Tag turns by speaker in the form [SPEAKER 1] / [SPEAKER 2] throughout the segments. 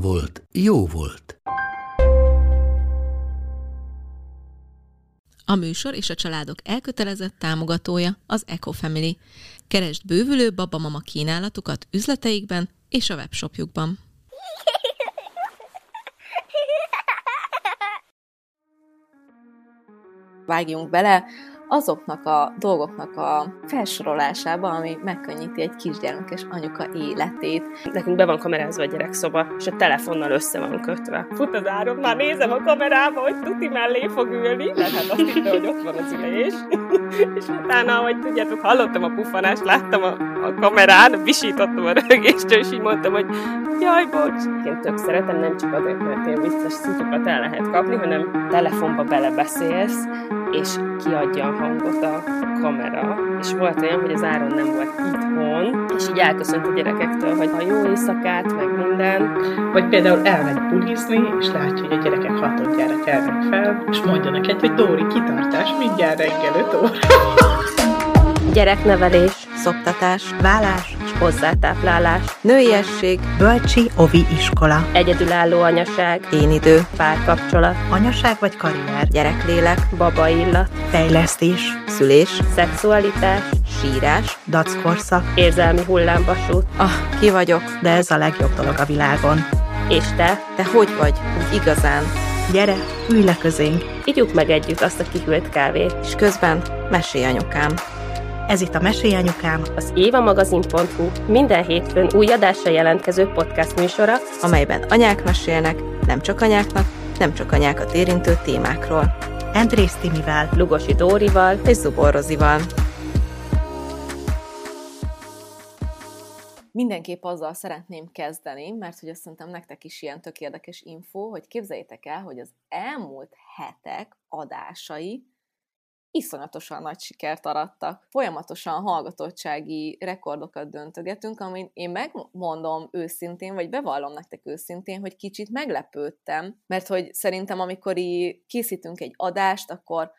[SPEAKER 1] volt, jó volt.
[SPEAKER 2] A műsor és a családok elkötelezett támogatója az EcoFamily. Keresd bővülő babamama kínálatukat üzleteikben és a webshopjukban.
[SPEAKER 3] Vágjunk bele azoknak a dolgoknak a felsorolásába, ami megkönnyíti egy kisgyermekes anyuka életét.
[SPEAKER 4] Nekünk be van kamerázva a gyerekszoba, és a telefonnal össze van kötve. Fut az áron, már nézem a kamerába, hogy tuti mellé fog ülni, mert hát azt hitte, hogy ott van az ülés. és utána, hogy tudjátok, hallottam a pufanást, láttam a, a kamerán, visítottam a rögést, és így mondtam, hogy jaj, bocs. Én tök szeretem, nem csak azért, mert én biztos szitukat el lehet kapni, hanem telefonba belebeszélsz, és kiadja a hangot a kamera. És volt olyan, hogy az Áron nem volt itthon, és így elköszönt a gyerekektől, hogy a jó éjszakát, meg minden.
[SPEAKER 5] Vagy például elmegy bulizni, és látja, hogy a gyerekek hatodjára kelnek fel, és mondja neked, hogy Dóri, kitartás, mindjárt reggel 5 óra.
[SPEAKER 4] Gyereknevelés, szoptatás,
[SPEAKER 5] Vállás,
[SPEAKER 4] hozzátáplálás,
[SPEAKER 3] Nőiesség,
[SPEAKER 5] bölcsi, ovi iskola,
[SPEAKER 4] egyedülálló anyaság,
[SPEAKER 3] én idő,
[SPEAKER 4] párkapcsolat,
[SPEAKER 5] anyaság vagy karrier,
[SPEAKER 3] gyereklélek,
[SPEAKER 4] baba illat,
[SPEAKER 5] fejlesztés,
[SPEAKER 3] szülés,
[SPEAKER 4] szexualitás,
[SPEAKER 3] sírás.
[SPEAKER 5] dackorszak,
[SPEAKER 4] érzelmi hullámvasút.
[SPEAKER 3] Ah, ki vagyok?
[SPEAKER 5] de ez a legjobb dolog a világon.
[SPEAKER 4] És te,
[SPEAKER 3] Te hogy vagy? Úgy igazán.
[SPEAKER 5] Gyere, ülj le közénk!
[SPEAKER 4] ígyuk meg együtt azt a kihűlt kávét.
[SPEAKER 3] És közben mesélj anyukám.
[SPEAKER 5] Ez itt a Mesélyanyukám,
[SPEAKER 4] Az évamagazin.hu minden hétfőn új adásra jelentkező podcast műsora,
[SPEAKER 3] amelyben anyák mesélnek, nem csak anyáknak, nem csak anyákat érintő témákról.
[SPEAKER 5] Andrész Timivel,
[SPEAKER 4] Lugosi Dórival,
[SPEAKER 3] És Zubor Rozival. Mindenképp azzal szeretném kezdeni, mert hogy azt szerintem nektek is ilyen tök érdekes info, hogy képzeljétek el, hogy az elmúlt hetek adásai iszonyatosan nagy sikert arattak. Folyamatosan hallgatottsági rekordokat döntögetünk, amin én megmondom őszintén, vagy bevallom nektek őszintén, hogy kicsit meglepődtem, mert hogy szerintem amikor így készítünk egy adást, akkor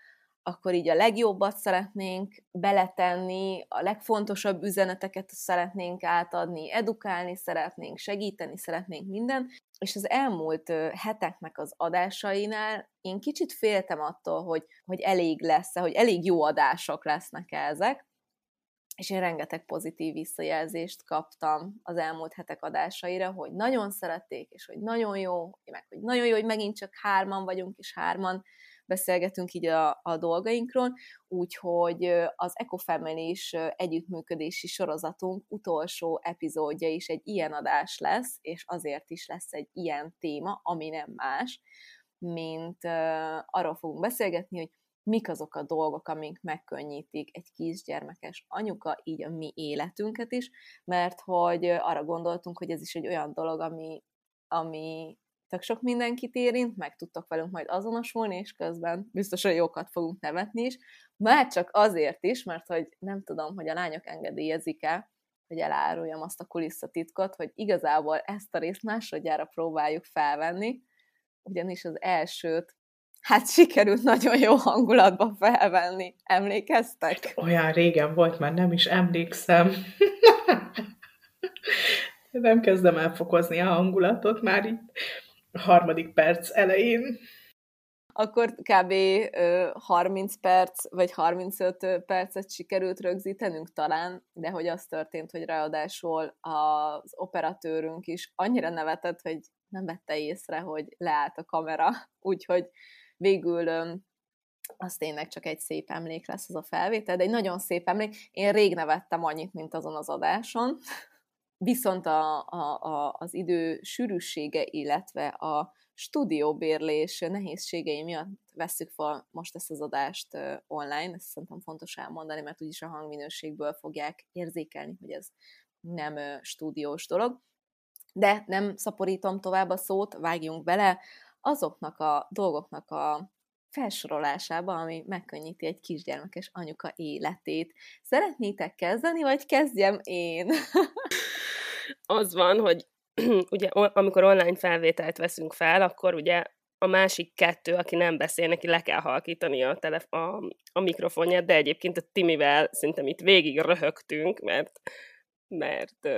[SPEAKER 3] akkor így a legjobbat szeretnénk beletenni, a legfontosabb üzeneteket szeretnénk átadni, edukálni szeretnénk, segíteni szeretnénk minden, és az elmúlt heteknek az adásainál én kicsit féltem attól, hogy, hogy elég lesz hogy elég jó adások lesznek ezek, és én rengeteg pozitív visszajelzést kaptam az elmúlt hetek adásaira, hogy nagyon szerették, és hogy nagyon jó, meg hogy nagyon jó, hogy megint csak hárman vagyunk, és hárman beszélgetünk így a, a dolgainkról, úgyhogy az EcoFamily is együttműködési sorozatunk utolsó epizódja is egy ilyen adás lesz, és azért is lesz egy ilyen téma, ami nem más, mint uh, arról fogunk beszélgetni, hogy mik azok a dolgok, amik megkönnyítik egy kisgyermekes anyuka, így a mi életünket is, mert hogy arra gondoltunk, hogy ez is egy olyan dolog, ami, ami tök sok mindenkit érint, meg tudtok velünk majd azonosulni, és közben biztosan jókat fogunk nevetni is. Már csak azért is, mert hogy nem tudom, hogy a lányok engedélyezik-e, hogy eláruljam azt a kulisszatitkot, hogy igazából ezt a részt másodjára próbáljuk felvenni, ugyanis az elsőt hát sikerült nagyon jó hangulatba felvenni. Emlékeztek?
[SPEAKER 5] olyan régen volt, már nem is emlékszem. nem kezdem elfokozni a hangulatot már itt harmadik perc elején.
[SPEAKER 3] Akkor kb. ö, 30 perc, vagy 35 percet sikerült rögzítenünk talán, de hogy az történt, hogy ráadásul az operatőrünk is annyira nevetett, hogy nem vette észre, hogy leállt a kamera, úgyhogy végül az tényleg csak egy szép emlék lesz az a felvétel, de egy nagyon szép emlék. Én rég nevettem annyit, mint azon az adáson, viszont a, a, a, az idő sűrűsége, illetve a stúdióbérlés nehézségei miatt vesszük fel most ezt az adást online, ezt szerintem fontos elmondani, mert úgyis a hangminőségből fogják érzékelni, hogy ez nem stúdiós dolog. De nem szaporítom tovább a szót, vágjunk bele azoknak a dolgoknak a felsorolásába, ami megkönnyíti egy kisgyermekes anyuka életét. Szeretnétek kezdeni, vagy kezdjem én?
[SPEAKER 4] Az van, hogy ugye amikor online felvételt veszünk fel, akkor ugye a másik kettő, aki nem beszél, neki le kell halkítani a, telef- a, a mikrofonját, de egyébként a Timivel szerintem itt végig röhögtünk, mert, mert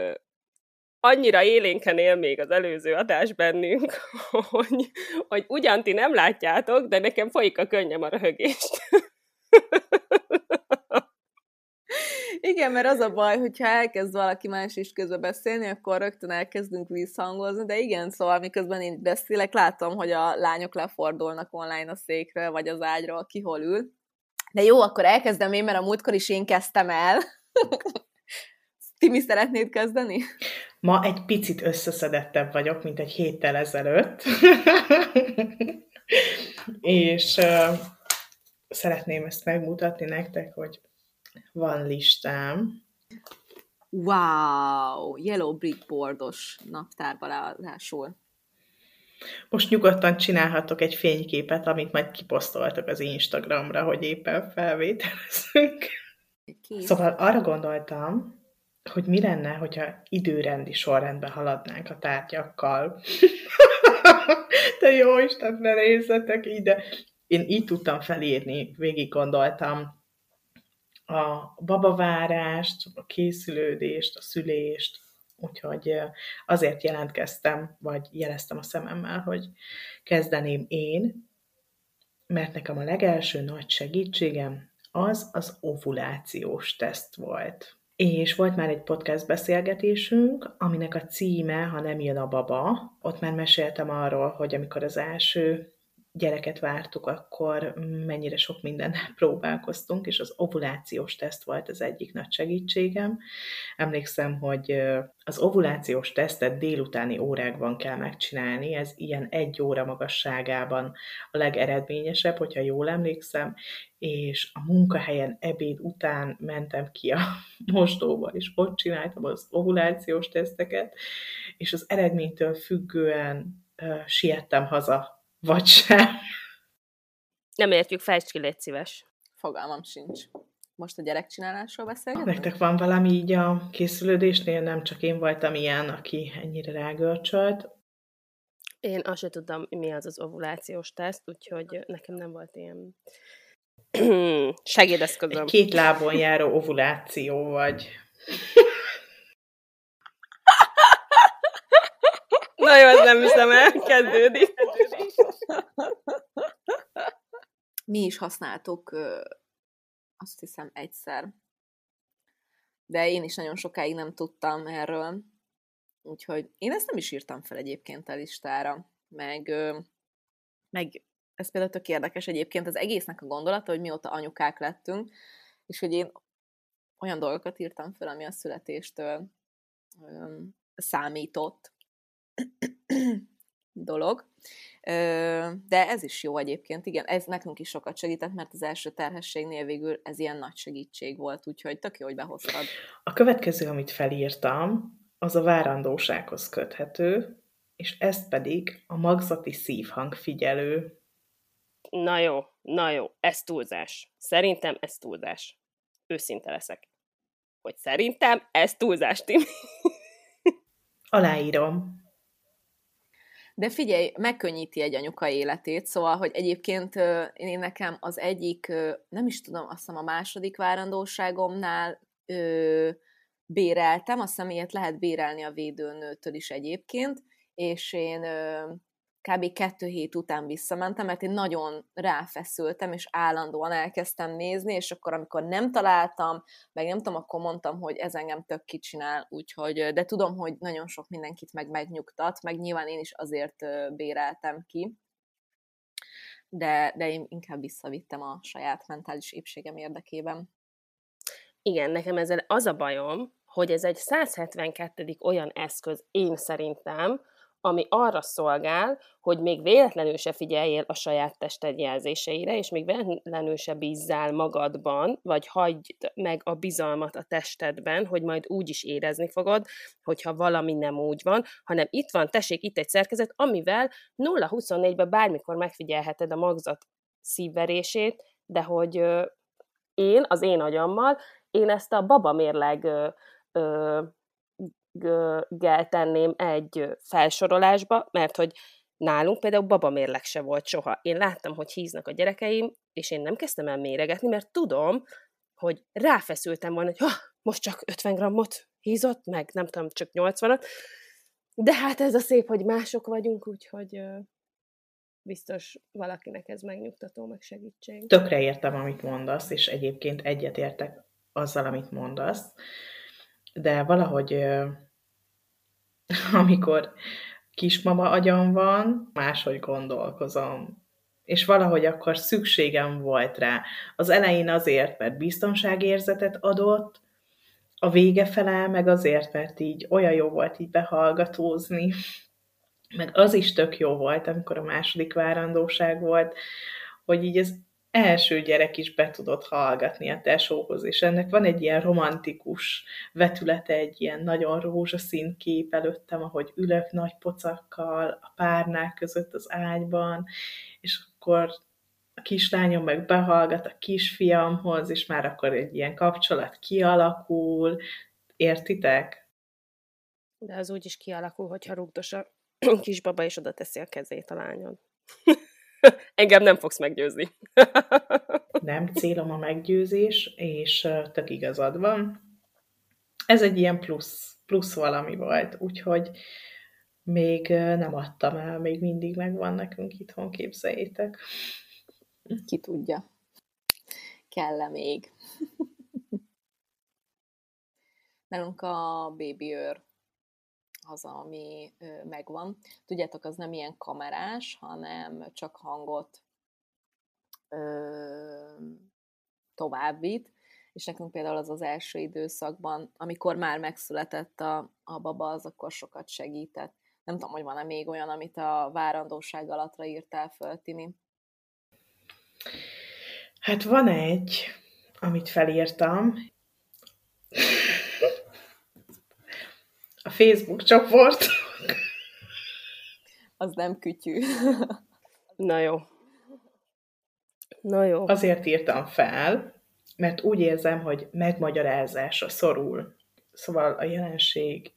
[SPEAKER 4] annyira élénken él még az előző adás bennünk, hogy, hogy ugyan ti nem látjátok, de nekem folyik a könnyem a röhögést.
[SPEAKER 3] Igen, mert az a baj, hogyha elkezd valaki más is közbe beszélni, akkor rögtön elkezdünk visszhangozni, de igen, szóval miközben én beszélek, látom, hogy a lányok lefordulnak online a székről, vagy az ágyról, ki hol ül. De jó, akkor elkezdem én, mert a múltkor is én kezdtem el. Timi, szeretnéd kezdeni?
[SPEAKER 5] Ma egy picit összeszedettebb vagyok, mint egy héttel ezelőtt. És uh, szeretném ezt megmutatni nektek, hogy van listám.
[SPEAKER 3] Wow! Yellow Brickboardos naptárba ráadásul.
[SPEAKER 5] Most nyugodtan csinálhatok egy fényképet, amit majd kiposztoltak az Instagramra, hogy éppen felvételezünk. Szóval arra gondoltam, hogy mi lenne, hogyha időrendi sorrendben haladnánk a tárgyakkal. Te jó Isten, ne nézzetek ide! Én így tudtam felírni, végig gondoltam a babavárást, a készülődést, a szülést, úgyhogy azért jelentkeztem, vagy jeleztem a szememmel, hogy kezdeném én, mert nekem a legelső nagy segítségem az az ovulációs teszt volt. És volt már egy podcast beszélgetésünk, aminek a címe, ha nem jön a baba, ott már meséltem arról, hogy amikor az első gyereket vártuk, akkor mennyire sok mindennel próbálkoztunk, és az ovulációs teszt volt az egyik nagy segítségem. Emlékszem, hogy az ovulációs tesztet délutáni órákban kell megcsinálni, ez ilyen egy óra magasságában a legeredményesebb, hogyha jól emlékszem, és a munkahelyen ebéd után mentem ki a mosdóba, és ott csináltam az ovulációs teszteket, és az eredménytől függően siettem haza vagy sem.
[SPEAKER 4] Nem értjük, fejtsd ki, légy szíves.
[SPEAKER 3] Fogalmam sincs. Most a gyerekcsinálásról beszélgetünk?
[SPEAKER 5] Nektek van valami így a készülődésnél? Nem csak én voltam ilyen, aki ennyire rágörcsölt.
[SPEAKER 4] Én azt sem tudtam, mi az az ovulációs teszt, úgyhogy nekem nem volt ilyen segédeszközöm.
[SPEAKER 5] Egy két lábon járó ovuláció vagy.
[SPEAKER 4] Na jó, ez nem hiszem el, kezdődik.
[SPEAKER 3] Mi is használtuk, azt hiszem, egyszer. De én is nagyon sokáig nem tudtam erről. Úgyhogy én ezt nem is írtam fel egyébként a listára. Meg, meg ez például tök érdekes egyébként az egésznek a gondolata, hogy mióta anyukák lettünk, és hogy én olyan dolgokat írtam fel, ami a születéstől számított, dolog. De ez is jó egyébként, igen, ez nekünk is sokat segített, mert az első terhességnél végül ez ilyen nagy segítség volt, úgyhogy tök jó, hogy behoztad.
[SPEAKER 5] A következő, amit felírtam, az a várandósághoz köthető, és ezt pedig a magzati szívhang figyelő.
[SPEAKER 4] Na jó, na jó, ez túlzás. Szerintem ez túlzás. Őszinte leszek. Hogy szerintem ez túlzás, Tim.
[SPEAKER 5] Aláírom.
[SPEAKER 3] De figyelj, megkönnyíti egy anyuka életét, szóval, hogy egyébként én nekem az egyik, nem is tudom, azt hiszem a második várandóságomnál ö, béreltem, azt hiszem ilyet lehet bérelni a védőnőtől is egyébként, és én ö, kb. kettő hét után visszamentem, mert én nagyon ráfeszültem, és állandóan elkezdtem nézni, és akkor, amikor nem találtam, meg nem tudom, akkor mondtam, hogy ez engem tök kicsinál, úgyhogy, de tudom, hogy nagyon sok mindenkit meg megnyugtat, meg nyilván én is azért béreltem ki, de, de én inkább visszavittem a saját mentális épségem érdekében.
[SPEAKER 4] Igen, nekem ezzel az a bajom, hogy ez egy 172. olyan eszköz én szerintem, ami arra szolgál, hogy még véletlenül se figyeljél a saját tested jelzéseire, és még véletlenül se bízzál magadban, vagy hagyd meg a bizalmat a testedben, hogy majd úgy is érezni fogod, hogyha valami nem úgy van, hanem itt van, tessék, itt egy szerkezet, amivel 0-24-ben bármikor megfigyelheted a magzat szívverését, de hogy én, az én agyammal, én ezt a babamérleg tenném egy felsorolásba, mert hogy nálunk például babamérleg se volt soha. Én láttam, hogy híznak a gyerekeim, és én nem kezdtem el méregetni, mert tudom, hogy ráfeszültem volna, hogy most csak 50 grammot hízott, meg nem tudom, csak 80-at, de hát ez a szép, hogy mások vagyunk, úgyhogy biztos valakinek ez megnyugtató, meg segítség.
[SPEAKER 5] Tökre értem, amit mondasz, és egyébként egyetértek azzal, amit mondasz, de valahogy amikor kismama agyam van, máshogy gondolkozom. És valahogy akkor szükségem volt rá. Az elején azért, mert biztonságérzetet adott, a vége fele meg azért, mert így olyan jó volt így behallgatózni, meg az is tök jó volt, amikor a második várandóság volt, hogy így az első gyerek is be tudott hallgatni a tesóhoz, és ennek van egy ilyen romantikus vetülete, egy ilyen nagyon rózsaszín kép előttem, ahogy ülök nagy pocakkal a párnák között az ágyban, és akkor a kislányom meg behallgat a kisfiamhoz, és már akkor egy ilyen kapcsolat kialakul. Értitek?
[SPEAKER 4] De az úgy is kialakul, hogyha rúgdos a kisbaba, és oda teszi a kezét a lányod. Engem nem fogsz meggyőzni.
[SPEAKER 5] nem célom a meggyőzés, és tök igazad van. Ez egy ilyen plusz, plusz valami volt, úgyhogy még nem adtam el, még mindig megvan nekünk itthon, képzeljétek.
[SPEAKER 3] Ki tudja. Kell-e még? Nálunk a baby őr az, ami megvan. Tudjátok, az nem ilyen kamerás, hanem csak hangot ö, továbbít, és nekünk például az az első időszakban, amikor már megszületett a, a baba, az akkor sokat segített. Nem tudom, hogy van-e még olyan, amit a várandóság alatra írtál föl, Timi?
[SPEAKER 5] Hát van egy, amit felírtam. Facebook csoport.
[SPEAKER 3] Az nem kütyű.
[SPEAKER 4] Na jó. Na jó.
[SPEAKER 5] Azért írtam fel, mert úgy érzem, hogy megmagyarázásra szorul. Szóval a jelenség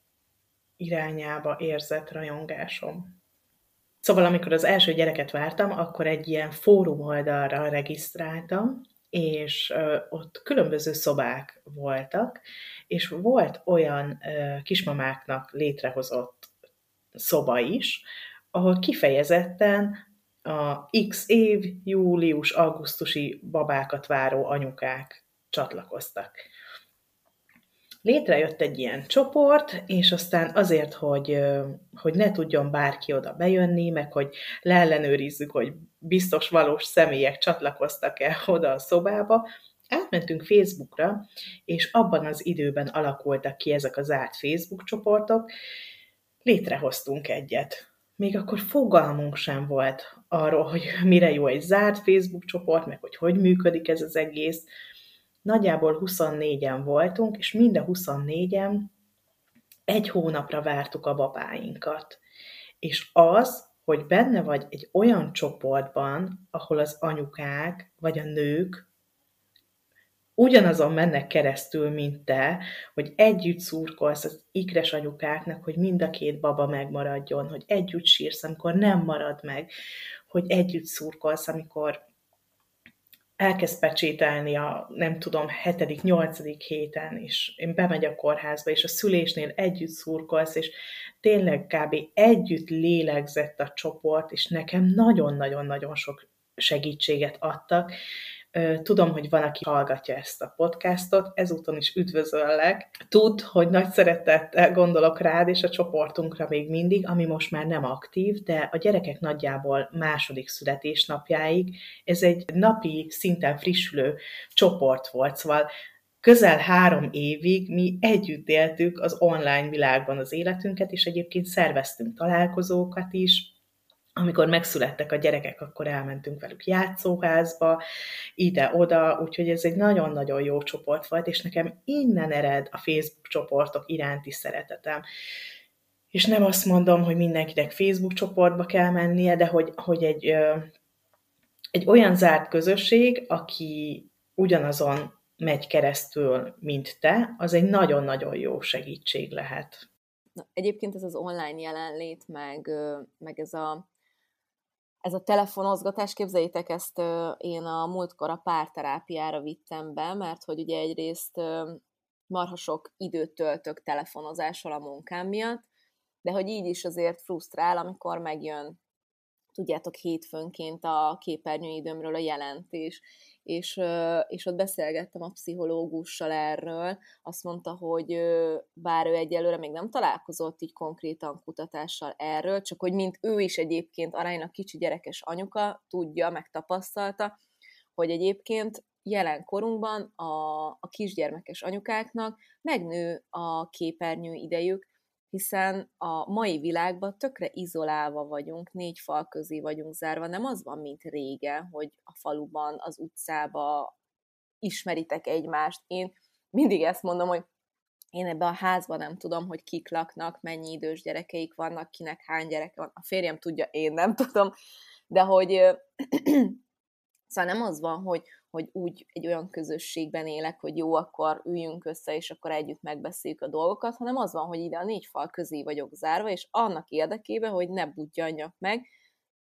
[SPEAKER 5] irányába érzett rajongásom. Szóval amikor az első gyereket vártam, akkor egy ilyen fórum oldalra regisztráltam, és ott különböző szobák voltak, és volt olyan kismamáknak létrehozott szoba is, ahol kifejezetten a X év, július, augusztusi babákat váró anyukák csatlakoztak létrejött egy ilyen csoport, és aztán azért, hogy, hogy ne tudjon bárki oda bejönni, meg hogy leellenőrizzük, hogy biztos valós személyek csatlakoztak-e oda a szobába, átmentünk Facebookra, és abban az időben alakultak ki ezek a zárt Facebook csoportok, létrehoztunk egyet. Még akkor fogalmunk sem volt arról, hogy mire jó egy zárt Facebook csoport, meg hogy hogy működik ez az egész, nagyjából 24-en voltunk, és mind a 24-en egy hónapra vártuk a babáinkat. És az, hogy benne vagy egy olyan csoportban, ahol az anyukák vagy a nők ugyanazon mennek keresztül, mint te, hogy együtt szurkolsz az ikres anyukáknak, hogy mind a két baba megmaradjon, hogy együtt sírsz, amikor nem marad meg, hogy együtt szurkolsz, amikor elkezd pecsételni a, nem tudom, hetedik, nyolcadik héten, és én bemegy a kórházba, és a szülésnél együtt szurkolsz, és tényleg kb. együtt lélegzett a csoport, és nekem nagyon-nagyon-nagyon sok segítséget adtak, Tudom, hogy van, aki hallgatja ezt a podcastot, ezúton is üdvözöllek. Tudd, hogy nagy szeretettel gondolok rád és a csoportunkra még mindig, ami most már nem aktív, de a gyerekek nagyjából második születésnapjáig ez egy napi, szinten frissülő csoport volt, szóval közel három évig mi együtt éltük az online világban az életünket, és egyébként szerveztünk találkozókat is, amikor megszülettek a gyerekek, akkor elmentünk velük játszóházba, ide-oda, úgyhogy ez egy nagyon-nagyon jó csoport volt, és nekem innen ered a Facebook csoportok iránti szeretetem. És nem azt mondom, hogy mindenkinek Facebook csoportba kell mennie, de hogy, hogy egy, egy olyan zárt közösség, aki ugyanazon megy keresztül, mint te, az egy nagyon-nagyon jó segítség lehet.
[SPEAKER 3] Na, egyébként ez az online jelenlét, meg, meg ez a ez a telefonozgatás, képzeljétek ezt, én a múltkor a párterápiára vittem be, mert hogy ugye egyrészt marha sok időt töltök telefonozással a munkám miatt, de hogy így is azért frusztrál, amikor megjön, tudjátok, hétfőnként a képernyőidőmről a jelentés, és, és ott beszélgettem a pszichológussal erről, azt mondta, hogy bár ő egyelőre még nem találkozott így konkrétan kutatással erről, csak hogy mint ő is egyébként aránylag kicsi gyerekes anyuka, tudja, megtapasztalta, hogy egyébként jelen korunkban a, a kisgyermekes anyukáknak megnő a képernyő idejük, hiszen a mai világban tökre izolálva vagyunk, négy fal közé vagyunk zárva, nem az van, mint régen, hogy a faluban, az utcába ismeritek egymást. Én mindig ezt mondom, hogy én ebben a házban nem tudom, hogy kik laknak, mennyi idős gyerekeik vannak, kinek hány gyereke van. A férjem tudja, én nem tudom, de hogy szóval nem az van, hogy, hogy úgy egy olyan közösségben élek, hogy jó, akkor üljünk össze, és akkor együtt megbeszéljük a dolgokat, hanem az van, hogy ide a négy fal közé vagyok zárva, és annak érdekében, hogy ne budjanjak meg.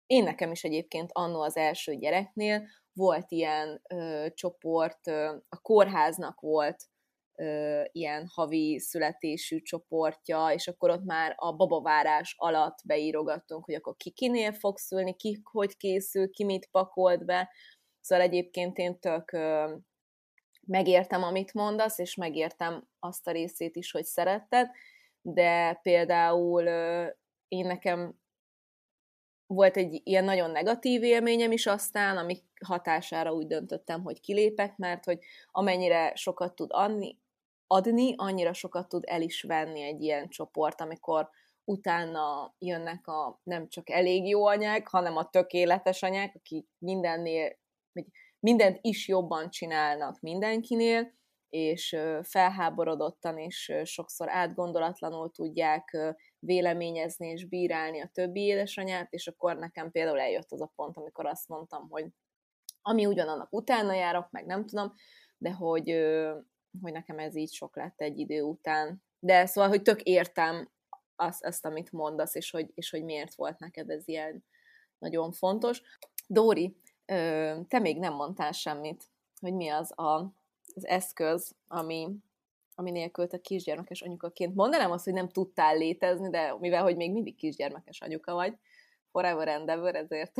[SPEAKER 3] Én nekem is egyébként annó az első gyereknél volt ilyen ö, csoport, ö, a kórháznak volt ilyen havi születésű csoportja, és akkor ott már a babavárás alatt beírogattunk, hogy akkor ki kinél fog szülni, ki hogy készül, ki mit pakolt be, Szóval egyébként én tök megértem, amit mondasz, és megértem azt a részét is, hogy szeretted, de például ö, én nekem volt egy ilyen nagyon negatív élményem is aztán, ami hatására úgy döntöttem, hogy kilépek, mert hogy amennyire sokat tud adni, adni, annyira sokat tud el is venni egy ilyen csoport, amikor utána jönnek a nem csak elég jó anyák, hanem a tökéletes anyák, akik mindennél hogy mindent is jobban csinálnak mindenkinél, és felháborodottan és sokszor átgondolatlanul tudják véleményezni és bírálni a többi édesanyát, és akkor nekem például eljött az a pont, amikor azt mondtam, hogy ami ugyanannak utána járok, meg nem tudom, de hogy, hogy nekem ez így sok lett egy idő után. De szóval, hogy tök értem azt, azt amit mondasz, és hogy, és hogy miért volt neked ez ilyen nagyon fontos. Dóri, te még nem mondtál semmit, hogy mi az a, az eszköz, ami, ami nélkül te kisgyermekes anyukaként mondanám azt, hogy nem tudtál létezni, de mivel, hogy még mindig kisgyermekes anyuka vagy, forever and ever, ezért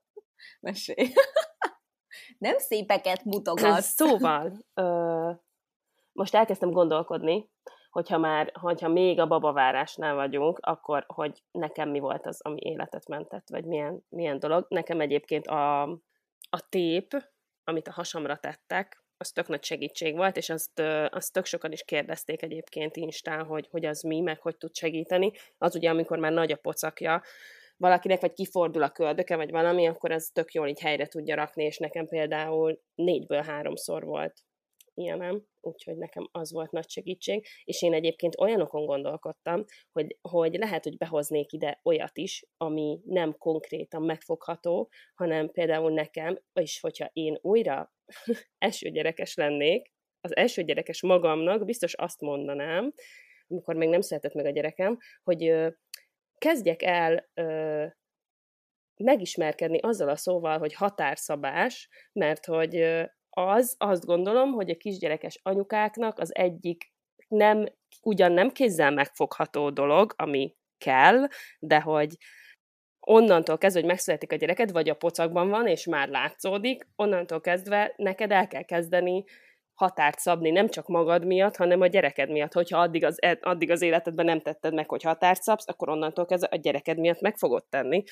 [SPEAKER 3] mesélj. nem szépeket mutogatsz.
[SPEAKER 4] Szóval, ö, most elkezdtem gondolkodni, hogyha már, hogyha még a babavárásnál vagyunk, akkor hogy nekem mi volt az, ami életet mentett, vagy milyen, milyen dolog. Nekem egyébként a, a tép, amit a hasamra tettek, az tök nagy segítség volt, és azt, azt tök sokan is kérdezték egyébként Instán, hogy, hogy az mi, meg hogy tud segíteni. Az ugye, amikor már nagy a pocakja, valakinek vagy kifordul a köldöke, vagy valami, akkor ez tök jól így helyre tudja rakni, és nekem például négyből háromszor volt ilyenem, úgyhogy nekem az volt nagy segítség, és én egyébként olyanokon gondolkodtam, hogy, hogy lehet, hogy behoznék ide olyat is, ami nem konkrétan megfogható, hanem például nekem, és hogyha én újra első gyerekes lennék, az első gyerekes magamnak biztos azt mondanám, amikor még nem született meg a gyerekem, hogy ö, kezdjek el ö, megismerkedni azzal a szóval, hogy határszabás, mert hogy az, azt gondolom, hogy a kisgyerekes anyukáknak az egyik nem, ugyan nem kézzel megfogható dolog, ami kell, de hogy onnantól kezdve, hogy megszületik a gyereked, vagy a pocakban van, és már látszódik, onnantól kezdve neked el kell kezdeni határt szabni, nem csak magad miatt, hanem a gyereked miatt. Hogyha addig az, e, addig az életedben nem tetted meg, hogy határt szabsz, akkor onnantól kezdve a gyereked miatt meg fogod tenni.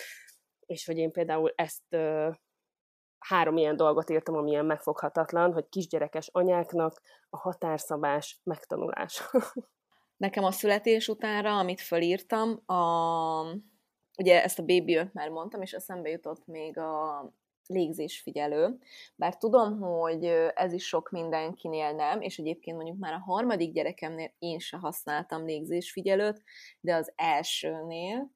[SPEAKER 4] És hogy én például ezt három ilyen dolgot írtam, ami ilyen megfoghatatlan, hogy kisgyerekes anyáknak a határszabás megtanulása.
[SPEAKER 3] Nekem a születés utánra, amit fölírtam, a, ugye ezt a baby már mondtam, és eszembe jutott még a légzésfigyelő, bár tudom, hogy ez is sok mindenkinél nem, és egyébként mondjuk már a harmadik gyerekemnél én se használtam légzésfigyelőt, de az elsőnél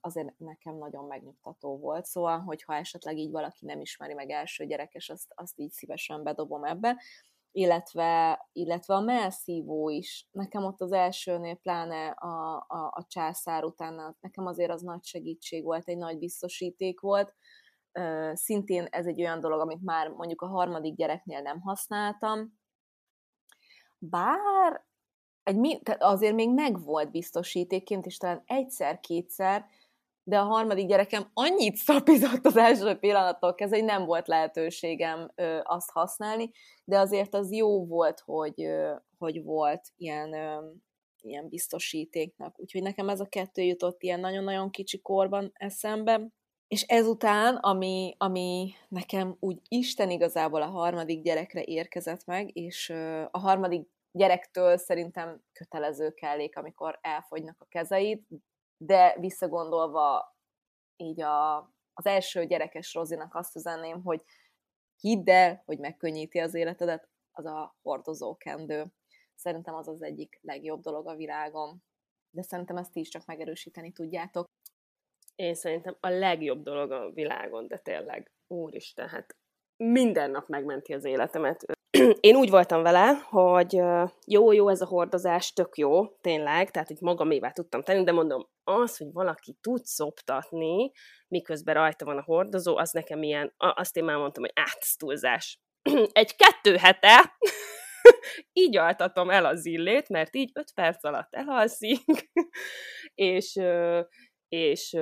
[SPEAKER 3] azért nekem nagyon megnyugtató volt. Szóval, hogyha esetleg így valaki nem ismeri meg első gyerekes, azt, azt így szívesen bedobom ebbe. Illetve, illetve a melszívó is. Nekem ott az elsőnél, pláne a, a, a császár után, nekem azért az nagy segítség volt, egy nagy biztosíték volt. Szintén ez egy olyan dolog, amit már mondjuk a harmadik gyereknél nem használtam. Bár egy, tehát azért még megvolt biztosítékként, és talán egyszer-kétszer, de a harmadik gyerekem annyit szapizott az első pillanattól kezdve, hogy nem volt lehetőségem ö, azt használni, de azért az jó volt, hogy, ö, hogy volt ilyen, ö, ilyen biztosítéknak. Úgyhogy nekem ez a kettő jutott ilyen nagyon-nagyon kicsi korban eszembe. És ezután, ami, ami nekem úgy Isten igazából a harmadik gyerekre érkezett meg, és ö, a harmadik gyerektől szerintem kötelező kellék, amikor elfogynak a kezeid, de visszagondolva így a, az első gyerekes Rozinak azt üzenném, hogy hidd el, hogy megkönnyíti az életedet, az a hordozókendő. Szerintem az az egyik legjobb dolog a világon. De szerintem ezt is csak megerősíteni tudjátok.
[SPEAKER 4] Én szerintem a legjobb dolog a világon, de tényleg, úristen, hát minden nap megmenti az életemet én úgy voltam vele, hogy jó-jó ez a hordozás, tök jó, tényleg, tehát hogy magamévá tudtam tenni, de mondom, az, hogy valaki tud szoptatni, miközben rajta van a hordozó, az nekem ilyen, azt én már mondtam, hogy át. Egy kettő hete így altatom el az illét, mert így öt perc alatt elalszik, és, és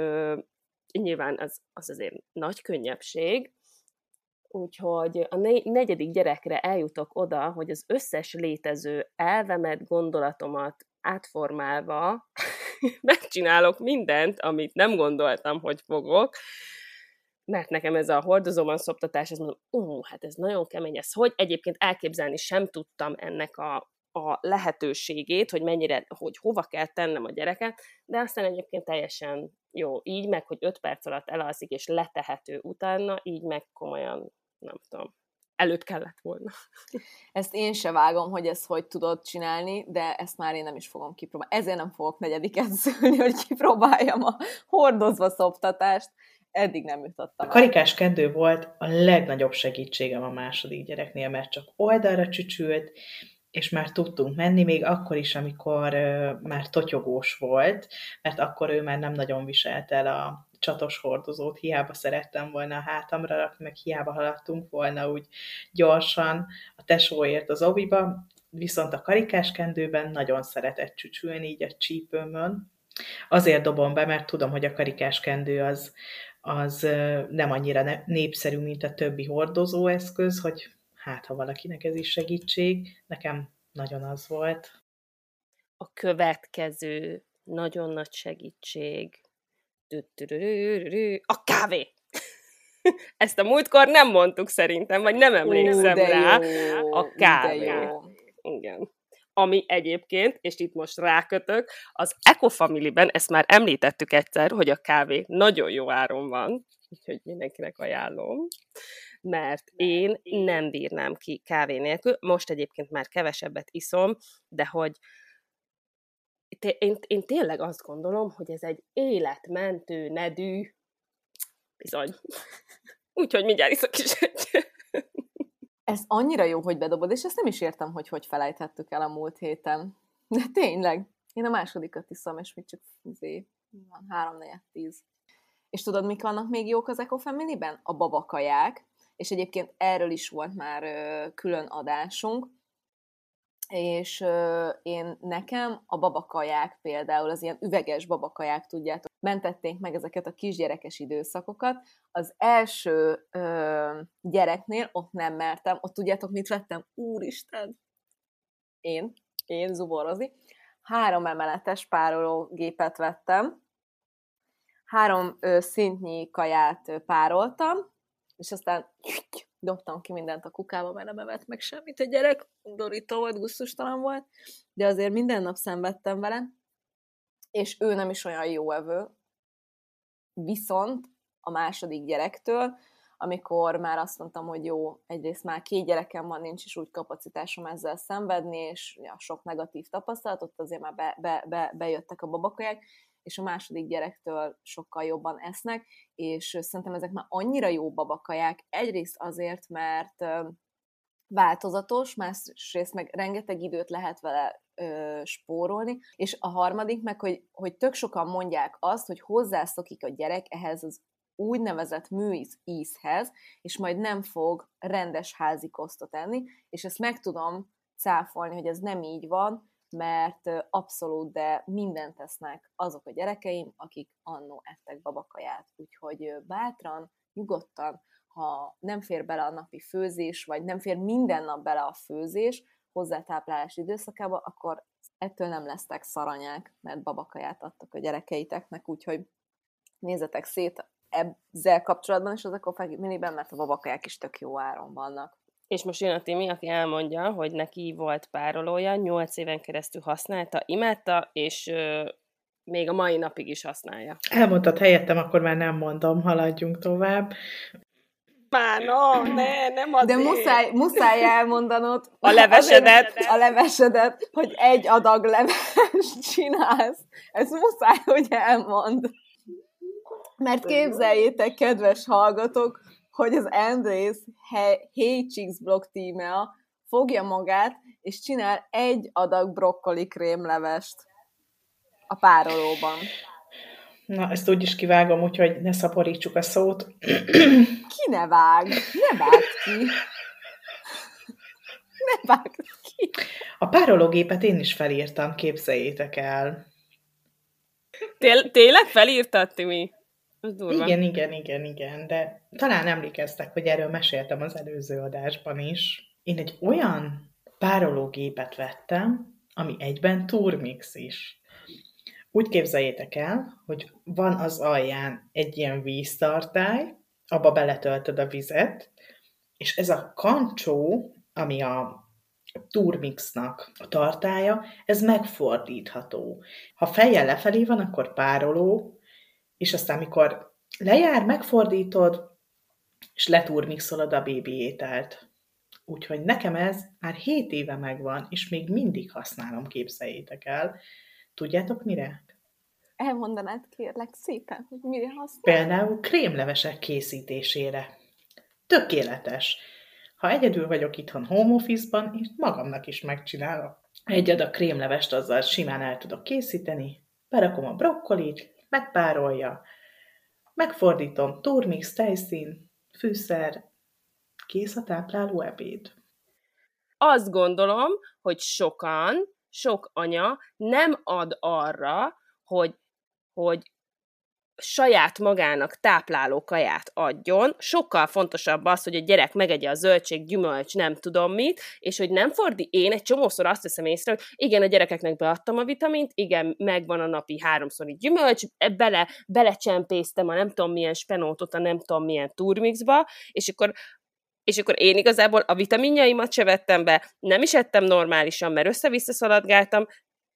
[SPEAKER 4] nyilván az, az azért nagy könnyebbség, Úgyhogy a negyedik gyerekre eljutok oda, hogy az összes létező elvemet, gondolatomat átformálva megcsinálok mindent, amit nem gondoltam, hogy fogok, mert nekem ez a hordozóban szoptatás, ez mondom, ú, hát ez nagyon kemény, ez hogy egyébként elképzelni sem tudtam ennek a, a lehetőségét, hogy mennyire, hogy hova kell tennem a gyereket, de aztán egyébként teljesen jó, így meg, hogy öt perc alatt elalszik, és letehető utána, így meg komolyan nem tudom, előtt kellett volna.
[SPEAKER 3] Ezt én se vágom, hogy ezt hogy tudod csinálni, de ezt már én nem is fogom kipróbálni. Ezért nem fogok negyediket szülni, hogy kipróbáljam a hordozva szoptatást. Eddig nem jutottam.
[SPEAKER 5] A karikás kendő volt a legnagyobb segítségem a második gyereknél, mert csak oldalra csücsült, és már tudtunk menni, még akkor is, amikor már totyogós volt, mert akkor ő már nem nagyon viselt el a csatos hordozót, hiába szerettem volna a hátamra rakni, meg hiába haladtunk volna úgy gyorsan a tesóért az oviba, viszont a karikás kendőben nagyon szeretett csücsülni így a csípőmön. Azért dobom be, mert tudom, hogy a karikás kendő az, az nem annyira népszerű, mint a többi hordozóeszköz, hogy hát, ha valakinek ez is segítség, nekem nagyon az volt.
[SPEAKER 4] A következő nagyon nagy segítség a kávé. Ezt a múltkor nem mondtuk szerintem, vagy nem emlékszem Ú, rá. Jó, a kávé. Igen. Ami egyébként, és itt most rákötök, az Ecofamily-ben, ezt már említettük egyszer, hogy a kávé nagyon jó áron van, úgyhogy mindenkinek ajánlom, mert én nem bírnám ki kávé nélkül. Most egyébként már kevesebbet iszom, de hogy én, én tényleg azt gondolom, hogy ez egy életmentő nedű bizony. Úgyhogy mindjárt iszok is egy.
[SPEAKER 3] Ez annyira jó, hogy bedobod, és ezt nem is értem, hogy hogy felejthettük el a múlt héten. De tényleg. Én a másodikat iszom, és még csak izé, van három, négy, tíz. És tudod, mik vannak még jók az Eco Family-ben? A babakaják, és egyébként erről is volt már ö, külön adásunk, és én nekem a babakaják például, az ilyen üveges babakaják, tudjátok, mentették meg ezeket a kisgyerekes időszakokat. Az első ö, gyereknél ott nem mertem, ott tudjátok, mit vettem? Úristen! Én, én zuborozni. Három emeletes párológépet vettem, három ö, szintnyi kaját ö, pároltam, és aztán dobtam ki mindent a kukába, mert nem evett meg semmit a gyerek, dorító volt, gusztustalan volt, de azért minden nap szenvedtem vele, és ő nem is olyan jó evő. Viszont a második gyerektől, amikor már azt mondtam, hogy jó, egyrészt már két gyerekem van, nincs is úgy kapacitásom ezzel szenvedni, és ja, sok negatív tapasztalat, ott azért már be, be, be, bejöttek a babakaják, és a második gyerektől sokkal jobban esznek, és szerintem ezek már annyira jó babakaják, egyrészt azért, mert változatos, másrészt meg rengeteg időt lehet vele ö, spórolni, és a harmadik meg, hogy, hogy tök sokan mondják azt, hogy hozzászokik a gyerek ehhez az úgynevezett műízhez, és majd nem fog rendes házi kosztot enni, és ezt meg tudom cáfolni, hogy ez nem így van, mert abszolút, de mindent tesznek azok a gyerekeim, akik annó ettek babakaját. Úgyhogy bátran, nyugodtan, ha nem fér bele a napi főzés, vagy nem fér minden nap bele a főzés hozzátáplálás időszakába, akkor ettől nem lesztek szaranyák, mert babakaját adtak a gyerekeiteknek, úgyhogy nézzetek szét ezzel kapcsolatban is az Ecofag miniben, mert a babakaják is tök jó áron vannak.
[SPEAKER 4] És most jön a Timi, aki elmondja, hogy neki volt párolója, 8 éven keresztül használta, imádta, és ö, még a mai napig is használja.
[SPEAKER 5] Elmondtad helyettem, akkor már nem mondom, haladjunk tovább.
[SPEAKER 4] Már no, ne, nem azért.
[SPEAKER 3] De muszáj, muszáj elmondanod.
[SPEAKER 4] A levesedet.
[SPEAKER 3] Azért, a levesedet, hogy egy adag leves csinálsz. Ez muszáj, hogy elmond. Mert képzeljétek, kedves hallgatók, hogy az Andrész Hey Chicks blog tímea fogja magát, és csinál egy adag brokkoli krémlevest a párolóban.
[SPEAKER 5] Na, ezt úgy is kivágom, úgyhogy ne szaporítsuk a szót.
[SPEAKER 3] Ki ne vág? Ne vág ki. Ne vág ki.
[SPEAKER 5] A párológépet én is felírtam, képzeljétek el.
[SPEAKER 4] Tél- tényleg felírtad, Timi?
[SPEAKER 5] Igen, igen, igen, igen, de talán emlékeztek, hogy erről meséltem az előző adásban is. Én egy olyan párológépet vettem, ami egyben turmix is. Úgy képzeljétek el, hogy van az alján egy ilyen víztartály, abba beletöltöd a vizet, és ez a kancsó, ami a turmixnak a tartája, ez megfordítható. Ha fejjel lefelé van, akkor pároló, és aztán, mikor lejár, megfordítod, és leturmixolod a bébi ételt. Úgyhogy nekem ez már 7 éve megvan, és még mindig használom, képzeljétek el. Tudjátok mire?
[SPEAKER 3] Elmondanád kérlek szépen, hogy mire használ?
[SPEAKER 5] Például krémlevesek készítésére. Tökéletes. Ha egyedül vagyok itthon home office-ban, és magamnak is megcsinálok. Egy adag krémlevest azzal simán el tudok készíteni, berakom a brokkolit, megpárolja, megfordítom, turmix, tejszín, fűszer, kész a tápláló ebéd.
[SPEAKER 4] Azt gondolom, hogy sokan, sok anya nem ad arra, hogy, hogy saját magának tápláló kaját adjon. Sokkal fontosabb az, hogy a gyerek megegye a zöldség, gyümölcs, nem tudom mit, és hogy nem fordi. Én egy csomószor azt veszem észre, hogy igen, a gyerekeknek beadtam a vitamint, igen, megvan a napi háromszori gyümölcs, e, bele, belecsempésztem a nem tudom milyen spenótot, a nem tudom milyen turmixba, és akkor és akkor én igazából a vitaminjaimat se vettem be, nem is ettem normálisan, mert össze-vissza szaladgáltam,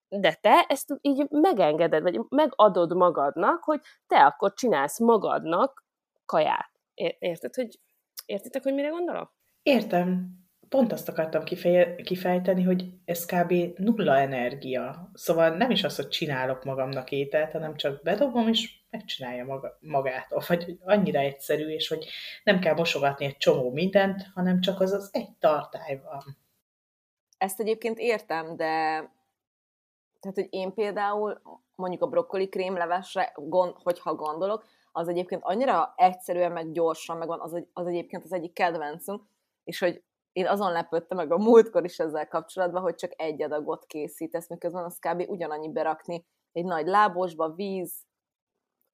[SPEAKER 4] de te ezt így megengeded, vagy megadod magadnak, hogy te akkor csinálsz magadnak kaját. Érted, hogy értitek, hogy mire gondolok?
[SPEAKER 5] Értem. Pont azt akartam kifeje, kifejteni, hogy ez kb. nulla energia. Szóval nem is az, hogy csinálok magamnak ételt, hanem csak bedobom, és megcsinálja maga, magától. Vagy hogy annyira egyszerű, és hogy nem kell mosogatni egy csomó mindent, hanem csak az az egy tartály van.
[SPEAKER 3] Ezt egyébként értem, de tehát, hogy én például mondjuk a brokkoli krémlevesre, gond, hogyha gondolok, az egyébként annyira egyszerűen, meg gyorsan megvan, az, az egyébként az egyik kedvencünk, és hogy én azon lepődtem meg a múltkor is ezzel kapcsolatban, hogy csak egy adagot készítesz, miközben az kb. ugyanannyi berakni egy nagy lábosba, víz,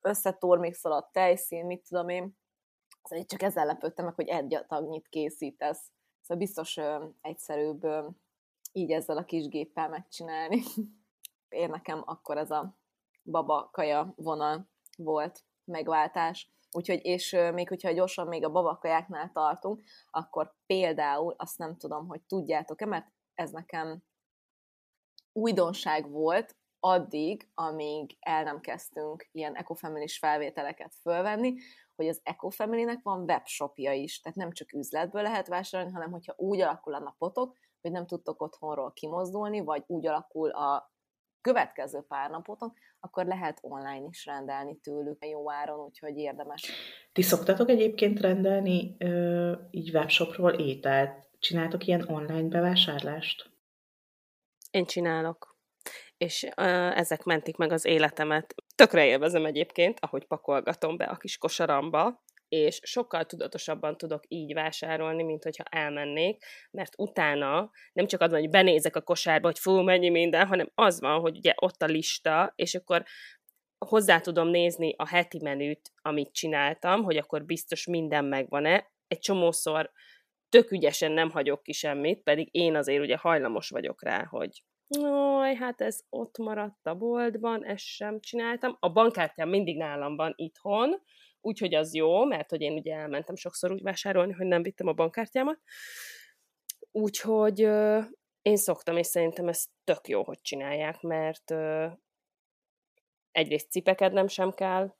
[SPEAKER 3] összetormixolat, tejszín, mit tudom én. Szóval csak ezzel lepődtem meg, hogy egy adagnyit készítesz. Szóval biztos ö, egyszerűbb ö, így ezzel a kis géppel megcsinálni. én nekem akkor ez a baba kaja vonal volt. megváltás. Úgyhogy, és még hogyha gyorsan még a babakajáknál tartunk, akkor például azt nem tudom, hogy tudjátok-e, mert ez nekem újdonság volt addig, amíg el nem kezdtünk ilyen ecofamilis felvételeket fölvenni, hogy az Ecofamily-nek van webshopja is, tehát nem csak üzletből lehet vásárolni, hanem hogyha úgy alakul a napotok, hogy nem tudtok otthonról kimozdulni, vagy úgy alakul a következő pár napoton, akkor lehet online is rendelni tőlük jó áron, úgyhogy érdemes.
[SPEAKER 5] Ti szoktatok egyébként rendelni ö, így webshopról ételt? Csináltok ilyen online bevásárlást?
[SPEAKER 4] Én csinálok. És ö, ezek mentik meg az életemet. Tökre élvezem egyébként, ahogy pakolgatom be a kis kosaramba, és sokkal tudatosabban tudok így vásárolni, mint hogyha elmennék, mert utána nem csak az van, hogy benézek a kosárba, hogy fú, mennyi minden, hanem az van, hogy ugye ott a lista, és akkor hozzá tudom nézni a heti menüt, amit csináltam, hogy akkor biztos minden megvan-e. Egy csomószor tök ügyesen nem hagyok ki semmit, pedig én azért ugye hajlamos vagyok rá, hogy Jaj, hát ez ott maradt a boltban, ezt sem csináltam. A bankkártyám mindig nálam van itthon, úgyhogy az jó, mert hogy én ugye elmentem sokszor úgy vásárolni, hogy nem vittem a bankkártyámat. Úgyhogy én szoktam, és szerintem ez tök jó, hogy csinálják, mert egyrészt cipekednem sem kell,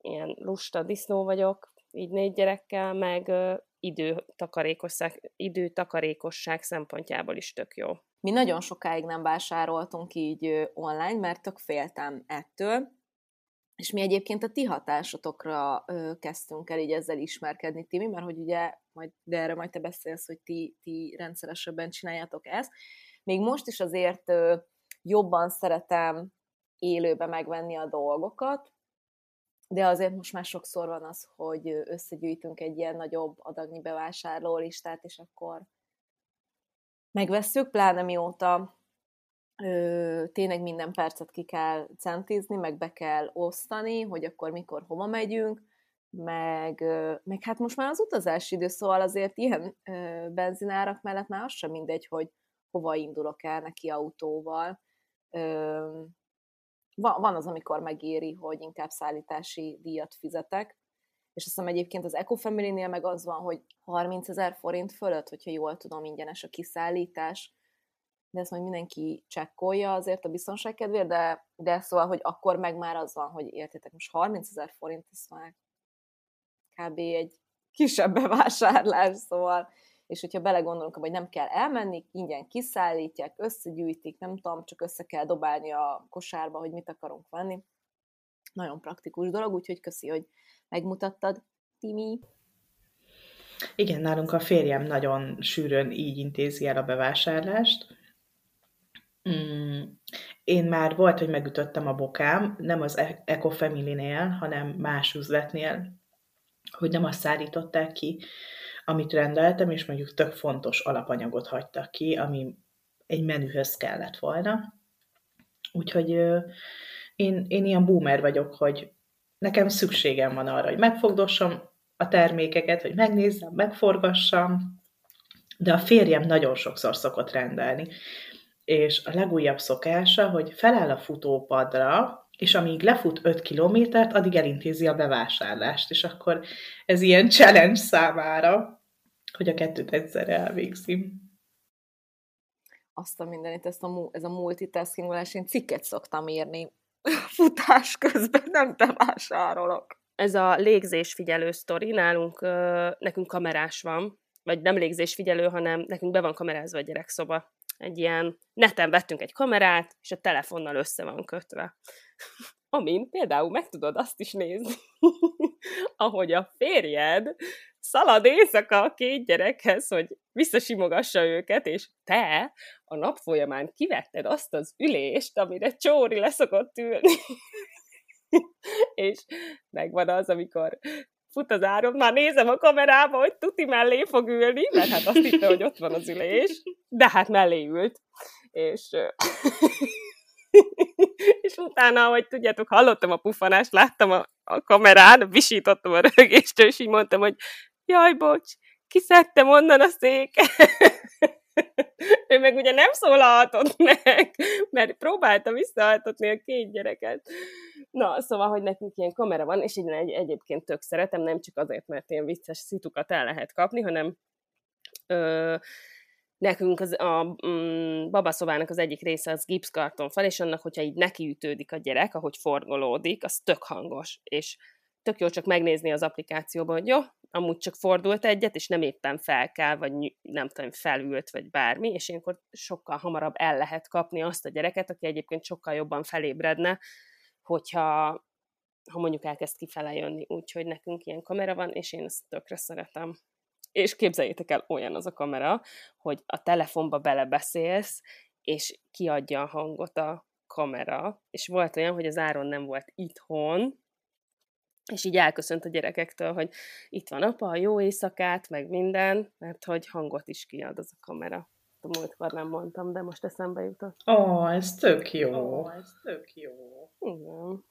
[SPEAKER 4] ilyen lusta disznó vagyok, így négy gyerekkel, meg időtakarékosság, időtakarékosság szempontjából is tök jó.
[SPEAKER 3] Mi nagyon sokáig nem vásároltunk így online, mert tök féltem ettől, és mi egyébként a ti hatásotokra ö, kezdtünk el így ezzel ismerkedni, Timi, mert hogy ugye, majd, de erre majd te beszélsz, hogy ti, ti rendszeresebben csináljátok ezt. Még most is azért ö, jobban szeretem élőbe megvenni a dolgokat, de azért most már sokszor van az, hogy összegyűjtünk egy ilyen nagyobb adagnyi bevásárló listát, és akkor megvesszük, pláne mióta ö, tényleg minden percet ki kell centizni, meg be kell osztani, hogy akkor mikor hova megyünk, meg, ö, meg hát most már az utazási idő, szóval azért ilyen ö, benzinárak mellett már az sem mindegy, hogy hova indulok el neki autóval. Ö, van, az, amikor megéri, hogy inkább szállítási díjat fizetek, és azt hiszem egyébként az Ecofamily-nél meg az van, hogy 30 ezer forint fölött, hogyha jól tudom, ingyenes a kiszállítás, de ezt majd mindenki csekkolja azért a biztonság kedvéért, de, de szóval, hogy akkor meg már az van, hogy értétek, most 30 ezer forint, ez már kb. egy kisebb bevásárlás, szóval, és hogyha belegondolunk, hogy nem kell elmenni, ingyen kiszállítják, összegyűjtik, nem tudom, csak össze kell dobálni a kosárba, hogy mit akarunk venni. Nagyon praktikus dolog, úgyhogy köszi, hogy megmutattad, Timi.
[SPEAKER 5] Igen, nálunk a férjem nagyon sűrűn így intézi el a bevásárlást, Mm, én már volt, hogy megütöttem a bokám, nem az e- Eco Family-nél, hanem más üzletnél, hogy nem azt szállították ki, amit rendeltem, és mondjuk tök fontos alapanyagot hagytak ki, ami egy menühöz kellett volna. Úgyhogy én, én ilyen boomer vagyok, hogy nekem szükségem van arra, hogy megfogdossam a termékeket, hogy megnézzem, megforgassam, de a férjem nagyon sokszor szokott rendelni és a legújabb szokása, hogy feláll a futópadra, és amíg lefut 5 kilométert, addig elintézi a bevásárlást, és akkor ez ilyen challenge számára, hogy a kettőt egyszerre elvégzi.
[SPEAKER 3] Azt a mindenit, ezt a, ez a multitaskingolás, én cikket szoktam írni futás közben, nem bevásárolok.
[SPEAKER 4] Ez a légzésfigyelő sztori, nálunk, nekünk kamerás van, vagy nem légzésfigyelő, hanem nekünk be van kamerázva a gyerekszoba egy ilyen neten vettünk egy kamerát, és a telefonnal össze van kötve. Amin például meg tudod azt is nézni, ahogy a férjed szalad éjszaka a két gyerekhez, hogy visszasimogassa őket, és te a nap folyamán kivetted azt az ülést, amire Csóri leszokott ülni. és megvan az, amikor fut az áron, már nézem a kamerába, hogy tuti mellé fog ülni, mert hát azt hitte, hogy ott van az ülés, de hát mellé ült, és és utána, hogy tudjátok, hallottam a pufanást, láttam a, a kamerán, visítottam a rögést, és így mondtam, hogy jaj, bocs, kiszedtem onnan a széket. ő meg ugye nem szólalhatott meg, mert próbálta visszahaltatni a két gyereket. Na, szóval, hogy nekünk ilyen kamera van, és így egy, egyébként tök szeretem, nem csak azért, mert ilyen vicces szitukat el lehet kapni, hanem ö, nekünk az, a mm, babaszobának az egyik része az gipszkarton fel, és annak, hogyha így nekiütődik a gyerek, ahogy forgolódik, az tök hangos, és tök jó csak megnézni az applikációban, hogy jó, amúgy csak fordult egyet, és nem éppen fel kell, vagy nem tudom, felült, vagy bármi, és ilyenkor sokkal hamarabb el lehet kapni azt a gyereket, aki egyébként sokkal jobban felébredne, hogyha ha mondjuk elkezd kifele jönni, úgyhogy nekünk ilyen kamera van, és én ezt tökre szeretem. És képzeljétek el, olyan az a kamera, hogy a telefonba belebeszélsz, és kiadja a hangot a kamera, és volt olyan, hogy az Áron nem volt itthon, és így elköszönt a gyerekektől, hogy itt van apa, jó éjszakát, meg minden, mert hogy hangot is kiad az a kamera. A múltkor nem mondtam, de most eszembe jutott.
[SPEAKER 5] Ó, oh, ez tök jó. Ó, oh, ez tök jó. Igen.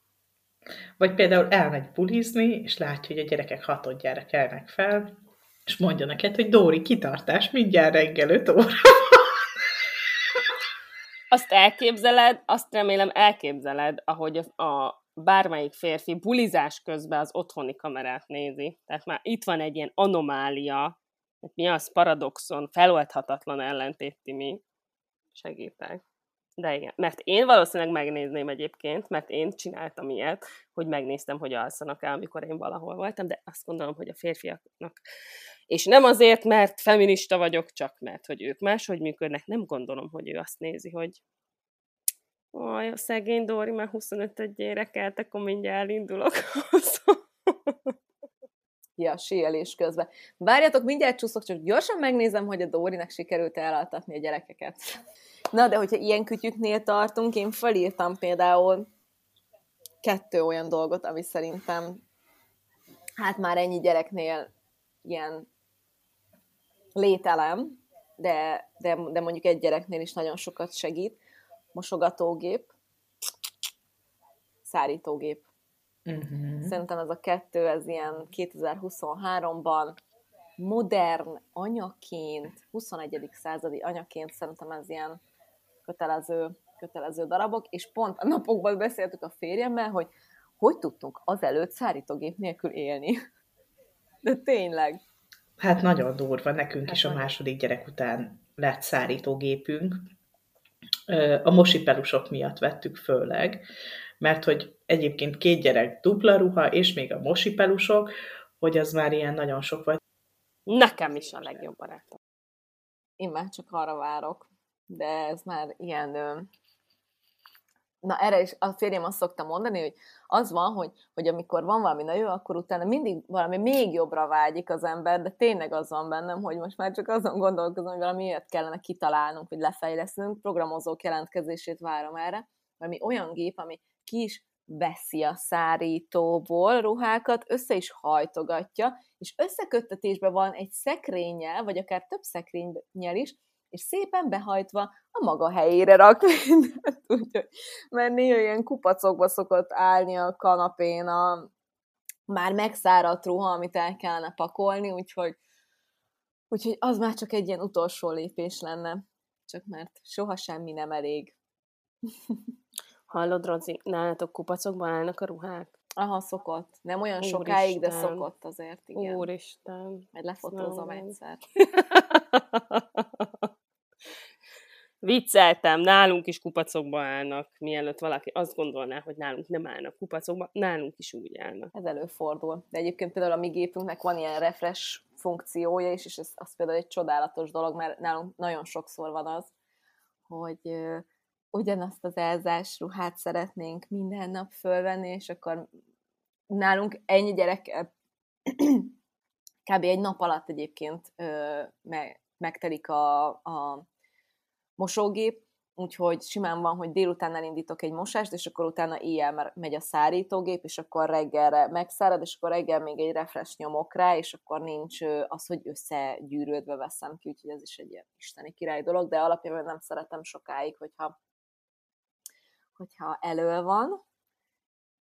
[SPEAKER 5] Vagy például elmegy bulizni, és látja, hogy a gyerekek hatodjára kelnek fel, és mondja neked, hogy Dóri, kitartás, mindjárt reggel 5 óra
[SPEAKER 4] Azt elképzeled, azt remélem elképzeled, ahogy a, a bármelyik férfi bulizás közben az otthoni kamerát nézi. Tehát már itt van egy ilyen anomália, mi az paradoxon, feloldhatatlan ellentét, mi segítek. De igen, mert én valószínűleg megnézném egyébként, mert én csináltam ilyet, hogy megnéztem, hogy alszanak el, amikor én valahol voltam, de azt gondolom, hogy a férfiaknak, és nem azért, mert feminista vagyok, csak mert, hogy ők máshogy működnek, nem gondolom, hogy ő azt nézi, hogy Aj, a szegény Dóri már 25 kelt, akkor mindjárt elindulok.
[SPEAKER 3] ja, síelés közben. Várjatok, mindjárt csúszok, csak gyorsan megnézem, hogy a Dórinak sikerült elaltatni a gyerekeket. Na, de hogyha ilyen kütyüknél tartunk, én felírtam például kettő olyan dolgot, ami szerintem hát már ennyi gyereknél ilyen lételem, de, de, de mondjuk egy gyereknél is nagyon sokat segít mosogatógép, szárítógép. Uh-huh. Szerintem ez a kettő, ez ilyen 2023-ban modern anyaként, 21. századi anyaként szerintem ez ilyen kötelező, kötelező darabok, és pont a napokban beszéltük a férjemmel, hogy hogy tudtunk azelőtt szárítógép nélkül élni. De tényleg.
[SPEAKER 5] Hát nagyon durva, nekünk hát is a második gyerek után lett szárítógépünk, a mosipelusok miatt vettük főleg, mert hogy egyébként két gyerek dupla ruha, és még a mosipelusok, hogy az már ilyen nagyon sok volt.
[SPEAKER 4] Nekem is a legjobb barátom.
[SPEAKER 3] Én már csak arra várok, de ez már ilyen na erre is a férjem azt szokta mondani, hogy az van, hogy, hogy amikor van valami jó, akkor utána mindig valami még jobbra vágyik az ember, de tényleg az van bennem, hogy most már csak azon gondolkozom, hogy valami ilyet kellene kitalálnunk, hogy lefejleszünk, programozók jelentkezését várom erre, valami olyan gép, ami ki is veszi a szárítóból ruhákat, össze is hajtogatja, és összeköttetésben van egy szekrényel, vagy akár több szekrényel is, és szépen behajtva a maga helyére rak mindent, úgyhogy, mert néha ilyen kupacokba szokott állni a kanapén a már megszáradt ruha, amit el kellene pakolni, úgyhogy, úgyhogy az már csak egy ilyen utolsó lépés lenne, csak mert soha semmi nem elég.
[SPEAKER 4] Hallod, Rozi, nálatok kupacokban állnak a ruhák?
[SPEAKER 3] Aha, szokott. Nem olyan Úristen. sokáig, de szokott azért, igen.
[SPEAKER 4] Úristen.
[SPEAKER 3] Majd lefotózom egyszer.
[SPEAKER 4] Vicceltem, nálunk is kupacokba állnak, mielőtt valaki azt gondolná, hogy nálunk nem állnak kupacokba, nálunk is úgy állnak.
[SPEAKER 3] Ez előfordul. De egyébként például a mi gépünknek van ilyen refresh funkciója is, és ez az például egy csodálatos dolog, mert nálunk nagyon sokszor van az, hogy ö, ugyanazt az elzás ruhát szeretnénk minden nap fölvenni, és akkor nálunk ennyi gyerek kb. egy nap alatt egyébként ö, me, megtelik a, a mosógép, úgyhogy simán van, hogy délután elindítok egy mosást, és akkor utána éjjel megy a szárítógép, és akkor reggelre megszárad, és akkor reggel még egy refresh nyomok rá, és akkor nincs az, hogy összegyűrődve veszem ki, úgyhogy ez is egy ilyen isteni király dolog, de alapjában nem szeretem sokáig, hogyha, hogyha elő van,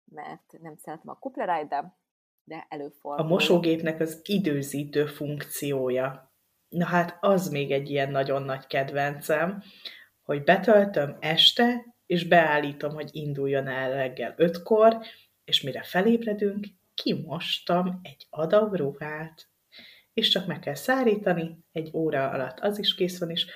[SPEAKER 3] mert nem szeretem a kuplerájt, de, de előfordul.
[SPEAKER 5] A mosógépnek az időzítő funkciója Na hát az még egy ilyen nagyon nagy kedvencem, hogy betöltöm este, és beállítom, hogy induljon el reggel ötkor, és mire felébredünk, kimostam egy adag ruhát. És csak meg kell szárítani, egy óra alatt az is kész van, és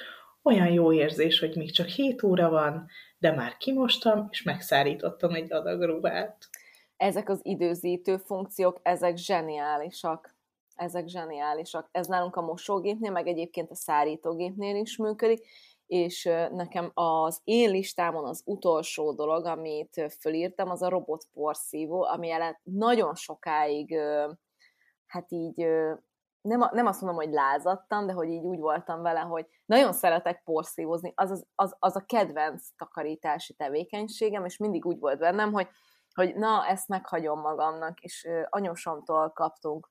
[SPEAKER 5] olyan jó érzés, hogy még csak 7 óra van, de már kimostam, és megszárítottam egy adag ruhát.
[SPEAKER 3] Ezek az időzítő funkciók, ezek zseniálisak. Ezek zseniálisak. Ez nálunk a mosógépnél, meg egyébként a szárítógépnél is működik, és nekem az én listámon az utolsó dolog, amit fölírtam, az a robotporszívó, ami ellen nagyon sokáig hát így nem, nem azt mondom, hogy lázadtam, de hogy így úgy voltam vele, hogy nagyon szeretek porszívozni, az, az, az, az a kedvenc takarítási tevékenységem, és mindig úgy volt bennem, hogy, hogy na, ezt meghagyom magamnak, és anyósomtól kaptunk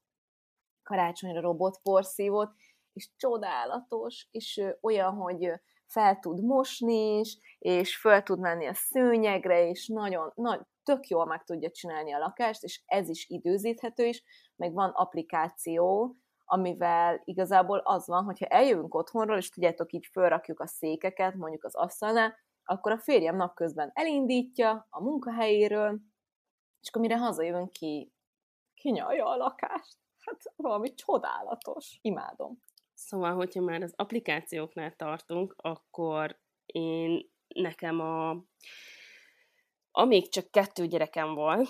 [SPEAKER 3] karácsonyra robotporszívót, és csodálatos, és olyan, hogy fel tud mosni is, és fel tud menni a szőnyegre, és nagyon, nagy, tök jól meg tudja csinálni a lakást, és ez is időzíthető is, meg van applikáció, amivel igazából az van, hogyha eljövünk otthonról, és tudjátok, így fölrakjuk a székeket, mondjuk az asztalnál, akkor a férjem napközben elindítja a munkahelyéről, és akkor mire hazajövünk ki, kinyalja a lakást. Hát valami csodálatos. Imádom.
[SPEAKER 4] Szóval, hogyha már az applikációknál tartunk, akkor én nekem a... Amíg csak kettő gyerekem volt,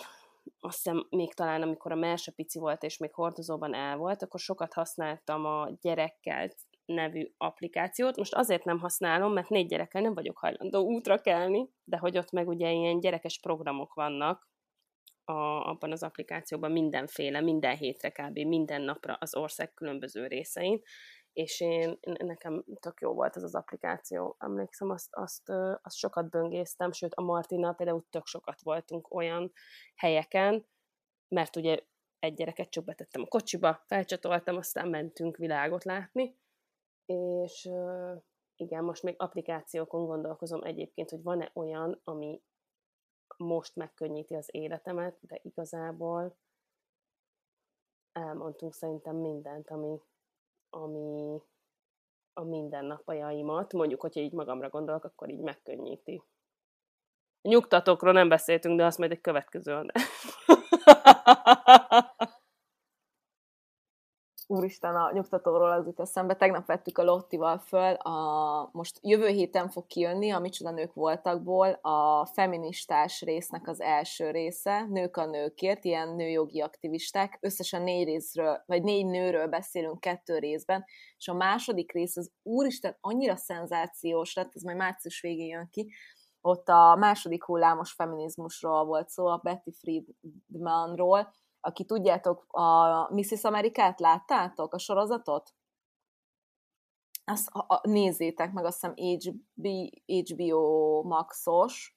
[SPEAKER 4] azt hiszem még talán amikor a Merse pici volt, és még hordozóban el volt, akkor sokat használtam a gyerekkel nevű applikációt. Most azért nem használom, mert négy gyerekkel nem vagyok hajlandó útra kelni, de hogy ott meg ugye ilyen gyerekes programok vannak, a, abban az applikációban mindenféle, minden hétre kb. minden napra az ország különböző részein, és én, nekem tök jó volt ez az applikáció. Emlékszem, azt, azt, azt sokat böngésztem, sőt a Martina például tök sokat voltunk olyan helyeken, mert ugye egy gyereket csak betettem a kocsiba, felcsatoltam, aztán mentünk világot látni, és igen, most még applikációkon gondolkozom egyébként, hogy van-e olyan, ami most megkönnyíti az életemet, de igazából elmondtunk szerintem mindent, ami, ami a mindennapjaimat, mondjuk, hogyha így magamra gondolok, akkor így megkönnyíti. Nyugtatókról nem beszéltünk, de azt majd egy következő adás.
[SPEAKER 3] úristen, a nyugtatóról az jut eszembe, tegnap vettük a Lottival föl, a, most jövő héten fog kijönni a Micsoda Nők Voltakból a feministás résznek az első része, Nők a nőkért, ilyen nőjogi aktivisták, összesen négy részről, vagy négy nőről beszélünk kettő részben, és a második rész az úristen annyira szenzációs lett, ez majd március végén jön ki, ott a második hullámos feminizmusról volt szó, a Betty Friedmanról, aki tudjátok, a Mrs. Amerikát láttátok, a sorozatot? Azt a, a, nézzétek meg, azt hiszem HB, HBO Maxos,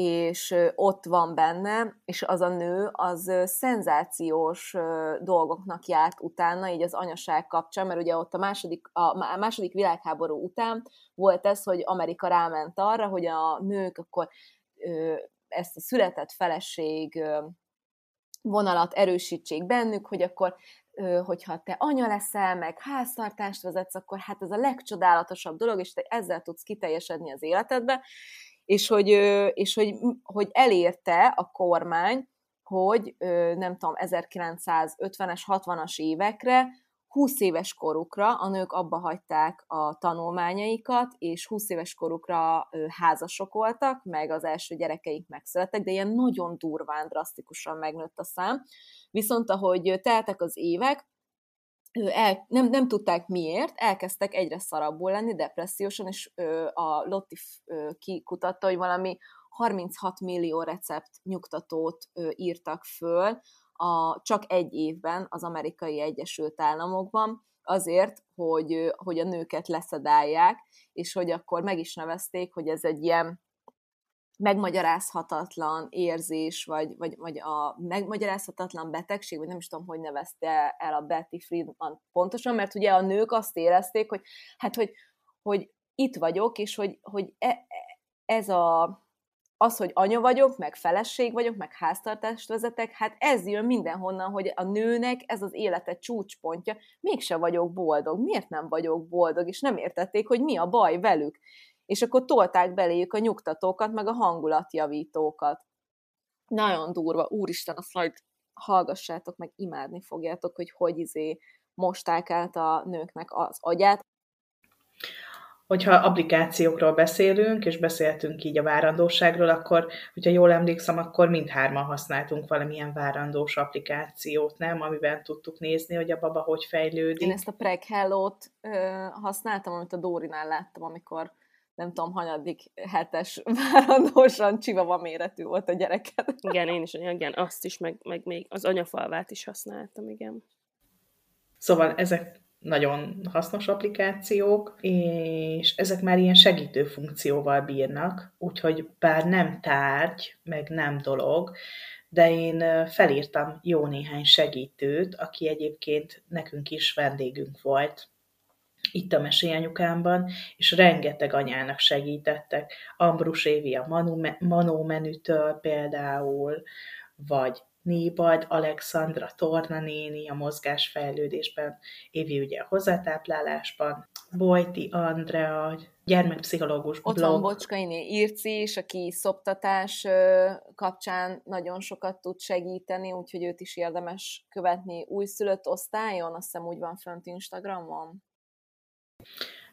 [SPEAKER 3] és ott van benne, és az a nő, az szenzációs dolgoknak járt utána, így az anyaság kapcsán, mert ugye ott a második, a második világháború után volt ez, hogy Amerika ráment arra, hogy a nők akkor ezt a született feleség vonalat erősítsék bennük, hogy akkor hogyha te anya leszel, meg háztartást vezetsz, akkor hát ez a legcsodálatosabb dolog, és te ezzel tudsz kiteljesedni az életedbe, és hogy, és hogy, hogy elérte a kormány, hogy nem tudom, 1950-es, 60-as évekre 20 éves korukra a nők abba hagyták a tanulmányaikat, és 20 éves korukra házasok voltak, meg az első gyerekeik megszülettek, de ilyen nagyon durván, drasztikusan megnőtt a szám. Viszont ahogy teltek az évek, el, nem, nem tudták miért, elkezdtek egyre szarabbul lenni, depressziósan, és a Lotti kikutatta, hogy valami 36 millió recept nyugtatót írtak föl, a, csak egy évben az amerikai Egyesült Államokban, azért, hogy, hogy a nőket leszedálják, és hogy akkor meg is nevezték, hogy ez egy ilyen megmagyarázhatatlan érzés, vagy, vagy, vagy a megmagyarázhatatlan betegség, vagy nem is tudom, hogy nevezte el a Betty Friedman pontosan, mert ugye a nők azt érezték, hogy hát, hogy, hogy itt vagyok, és hogy, hogy e, e ez a az, hogy anya vagyok, meg feleség vagyok, meg háztartást vezetek, hát ez jön mindenhonnan, hogy a nőnek ez az élete csúcspontja, mégse vagyok boldog. Miért nem vagyok boldog? És nem értették, hogy mi a baj velük. És akkor tolták beléjük a nyugtatókat, meg a hangulatjavítókat. Nagyon durva, úristen, azt majd hallgassátok, meg imádni fogjátok, hogy hogy izé mosták át a nőknek az agyát
[SPEAKER 5] hogyha applikációkról beszélünk, és beszéltünk így a várandóságról, akkor, hogyha jól emlékszem, akkor mindhárman használtunk valamilyen várandós applikációt, nem? Amiben tudtuk nézni, hogy a baba hogy fejlődik.
[SPEAKER 3] Én ezt a Preg Hello-t ö, használtam, amit a Dórinál láttam, amikor nem tudom, hanyadik hetes várandósan csivava méretű volt a gyereket.
[SPEAKER 4] Igen, én is, igen, azt is, meg, meg még az anyafalvát is használtam, igen.
[SPEAKER 5] Szóval ezek nagyon hasznos applikációk, és ezek már ilyen segítő funkcióval bírnak, úgyhogy bár nem tárgy, meg nem dolog, de én felírtam jó néhány segítőt, aki egyébként nekünk is vendégünk volt itt a mesélyanyukámban, és rengeteg anyának segítettek. Ambrus Évi a Manó menütől például, vagy Nébad, Alexandra Torna néni a mozgásfejlődésben, Évi ugye a hozzátáplálásban, Bojti Andrea, gyermekpszichológus
[SPEAKER 3] Ott blog. van Bocskainé Irci is, aki szoptatás kapcsán nagyon sokat tud segíteni, úgyhogy őt is érdemes követni újszülött osztályon, azt hiszem úgy van fönt Instagramon.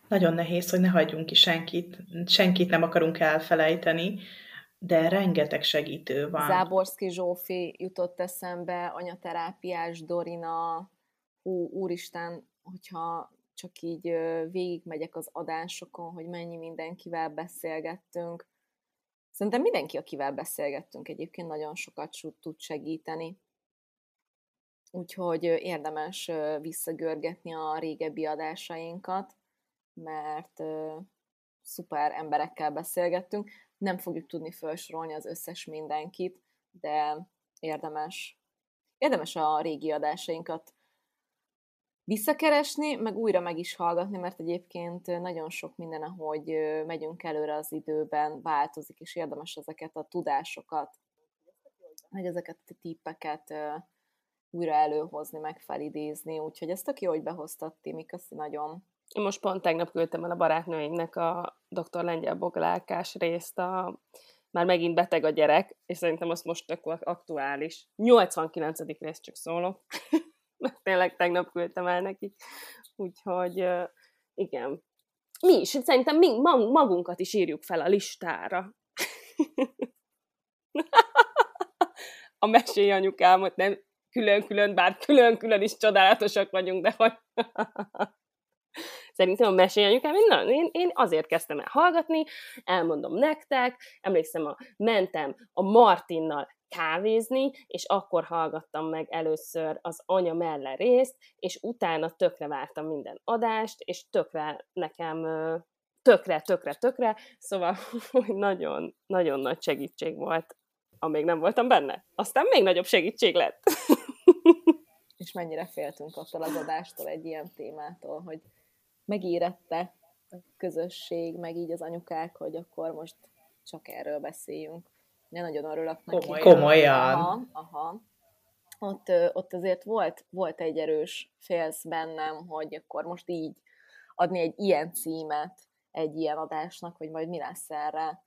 [SPEAKER 5] Nagyon nehéz, hogy ne hagyjunk ki senkit, senkit nem akarunk elfelejteni, de rengeteg segítő van.
[SPEAKER 3] Záborszki Zsófi jutott eszembe, anyaterápiás Dorina, hú, úristen, hogyha csak így végigmegyek az adásokon, hogy mennyi mindenkivel beszélgettünk. Szerintem mindenki, akivel beszélgettünk egyébként nagyon sokat tud segíteni. Úgyhogy érdemes visszagörgetni a régebbi adásainkat, mert szuper emberekkel beszélgettünk. Nem fogjuk tudni felsorolni az összes mindenkit, de érdemes, érdemes a régi adásainkat visszakeresni, meg újra meg is hallgatni, mert egyébként nagyon sok minden, ahogy megyünk előre az időben, változik, és érdemes ezeket a tudásokat, meg ezeket a tippeket újra előhozni, meg felidézni, úgyhogy ezt tök jó, hogy behoztad, Timi, köszi nagyon.
[SPEAKER 4] Én most pont tegnap küldtem el a barátnőinknek a dr. Lengyel Boglálkás részt, a, már megint beteg a gyerek, és szerintem az most tök aktuális. 89. rész csak szólok, mert tényleg tegnap küldtem el nekik. Úgyhogy igen. Mi is, szerintem mi magunkat is írjuk fel a listára. a mesély anyukámot nem külön-külön, bár külön-külön is csodálatosak vagyunk, de hogy Szerintem a mesélyanyukám, én, na, én, én azért kezdtem el hallgatni, elmondom nektek, emlékszem, a, mentem a Martinnal kávézni, és akkor hallgattam meg először az anya melle részt, és utána tökre vártam minden adást, és tökre nekem tökre, tökre, tökre, szóval nagyon, nagyon nagy segítség volt, amíg nem voltam benne. Aztán még nagyobb segítség lett.
[SPEAKER 3] és mennyire féltünk attól az adástól, egy ilyen témától, hogy megérette a közösség, meg így az anyukák, hogy akkor most csak erről beszéljünk. Ne nagyon örülök
[SPEAKER 5] neki. Komolyan. Komolyan.
[SPEAKER 3] Aha, aha. Ott, ott azért volt, volt egy erős félsz bennem, hogy akkor most így adni egy ilyen címet egy ilyen adásnak, hogy majd mi lesz erre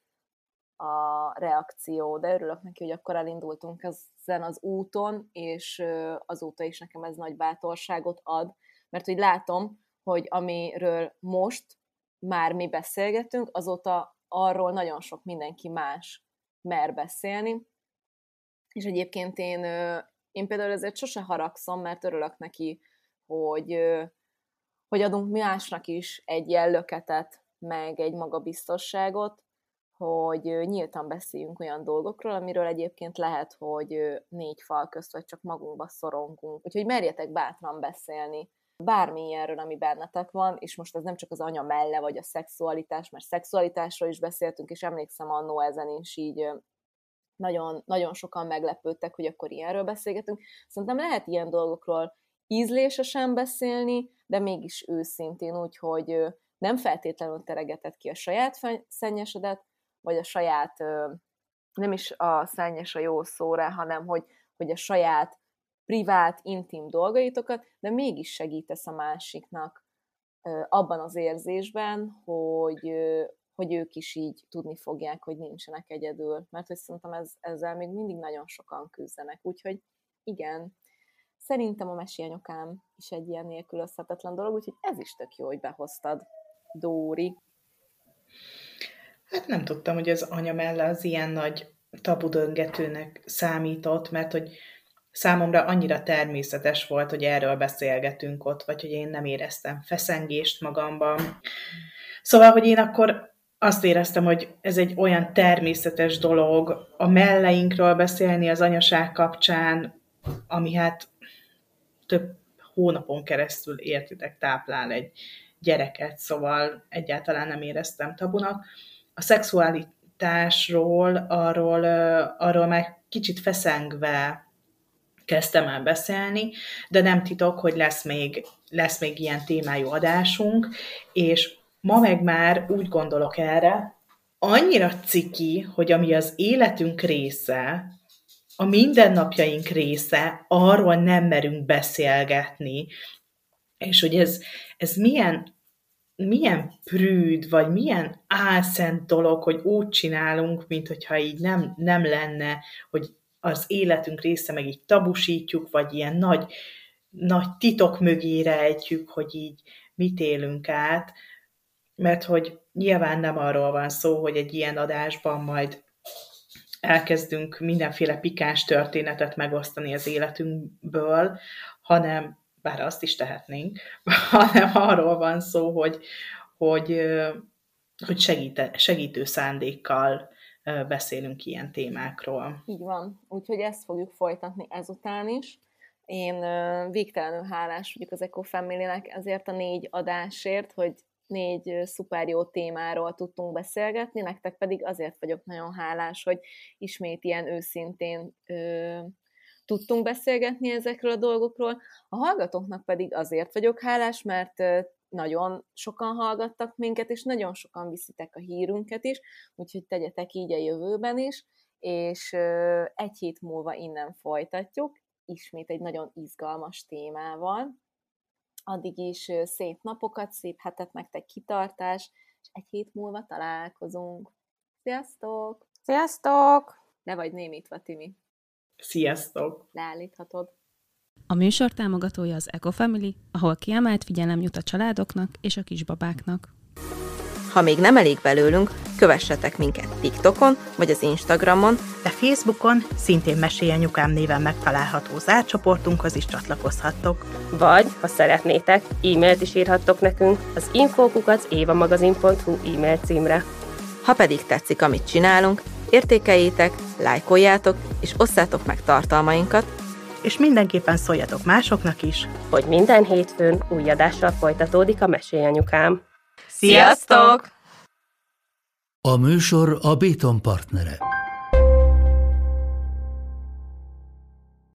[SPEAKER 3] a reakció, de örülök neki, hogy akkor elindultunk ezen az úton, és azóta is nekem ez nagy bátorságot ad, mert hogy látom, hogy amiről most már mi beszélgetünk, azóta arról nagyon sok mindenki más mer beszélni. És egyébként én, én például ezért sose haragszom, mert örülök neki, hogy, hogy adunk másnak is egy ilyen meg egy magabiztosságot, hogy nyíltan beszéljünk olyan dolgokról, amiről egyébként lehet, hogy négy fal közt, vagy csak magunkba szorongunk. Úgyhogy merjetek bátran beszélni bármilyenről, ami bennetek van, és most ez nem csak az anya melle, vagy a szexualitás, mert szexualitásról is beszéltünk, és emlékszem annó ezen is így nagyon, nagyon sokan meglepődtek, hogy akkor ilyenről beszélgetünk. Szerintem lehet ilyen dolgokról ízlésesen beszélni, de mégis őszintén úgy, hogy nem feltétlenül teregetett ki a saját szennyesedet, vagy a saját nem is a szennyes a jó szóra, hanem hogy, hogy a saját privát, intim dolgaitokat, de mégis segítesz a másiknak abban az érzésben, hogy, hogy ők is így tudni fogják, hogy nincsenek egyedül. Mert hogy szerintem ez, ezzel még mindig nagyon sokan küzdenek. Úgyhogy igen, szerintem a mesélyanyokám is egy ilyen nélkülözhetetlen dolog, úgyhogy ez is tök jó, hogy behoztad, Dóri.
[SPEAKER 5] Hát nem tudtam, hogy az anya melle az ilyen nagy tabudöngetőnek számított, mert hogy számomra annyira természetes volt, hogy erről beszélgetünk ott, vagy hogy én nem éreztem feszengést magamban. Szóval, hogy én akkor azt éreztem, hogy ez egy olyan természetes dolog a melleinkről beszélni az anyaság kapcsán, ami hát több hónapon keresztül értitek táplál egy gyereket, szóval egyáltalán nem éreztem tabunak. A szexualitásról, arról, arról már kicsit feszengve kezdtem el beszélni, de nem titok, hogy lesz még, lesz még ilyen témájú adásunk, és ma meg már úgy gondolok erre, annyira ciki, hogy ami az életünk része, a mindennapjaink része, arról nem merünk beszélgetni, és hogy ez, ez milyen, milyen prűd, vagy milyen álszent dolog, hogy úgy csinálunk, mint hogyha így nem, nem lenne, hogy az életünk része, meg így tabusítjuk, vagy ilyen nagy, nagy titok mögé rejtjük, hogy így mit élünk át, mert hogy nyilván nem arról van szó, hogy egy ilyen adásban majd elkezdünk mindenféle pikáns történetet megosztani az életünkből, hanem, bár azt is tehetnénk, hanem arról van szó, hogy, hogy, hogy segíte, segítő szándékkal beszélünk ilyen témákról.
[SPEAKER 3] Így van, úgyhogy ezt fogjuk folytatni ezután is. Én végtelenül hálás vagyok az Ecofamily-nek ezért a négy adásért, hogy négy szuper jó témáról tudtunk beszélgetni, nektek pedig azért vagyok nagyon hálás, hogy ismét ilyen őszintén ö, tudtunk beszélgetni ezekről a dolgokról. A hallgatóknak pedig azért vagyok hálás, mert nagyon sokan hallgattak minket, és nagyon sokan viszitek a hírünket is, úgyhogy tegyetek így a jövőben is, és egy hét múlva innen folytatjuk, ismét egy nagyon izgalmas témával. Addig is szép napokat, szép hetet nektek kitartás, és egy hét múlva találkozunk. Sziasztok!
[SPEAKER 4] Sziasztok!
[SPEAKER 3] Ne vagy némítva, Timi.
[SPEAKER 5] Sziasztok!
[SPEAKER 3] Leállíthatod.
[SPEAKER 2] A műsor támogatója az EcoFamily, ahol kiemelt figyelem jut a családoknak és a kisbabáknak.
[SPEAKER 6] Ha még nem elég belőlünk, kövessetek minket TikTokon vagy az Instagramon,
[SPEAKER 5] de Facebookon szintén Mesélyanyukám néven megtalálható zárcsoportunkhoz is csatlakozhattok.
[SPEAKER 4] Vagy, ha szeretnétek, e-mailt is írhattok nekünk az infókukat évamagazin.hu e-mail címre.
[SPEAKER 6] Ha pedig tetszik, amit csinálunk, értékeljétek, lájkoljátok és osszátok meg tartalmainkat,
[SPEAKER 5] és mindenképpen szóljatok másoknak is,
[SPEAKER 4] hogy minden hétfőn új adással folytatódik a Mesélyanyukám.
[SPEAKER 6] Sziasztok!
[SPEAKER 1] A műsor a Béton partnere.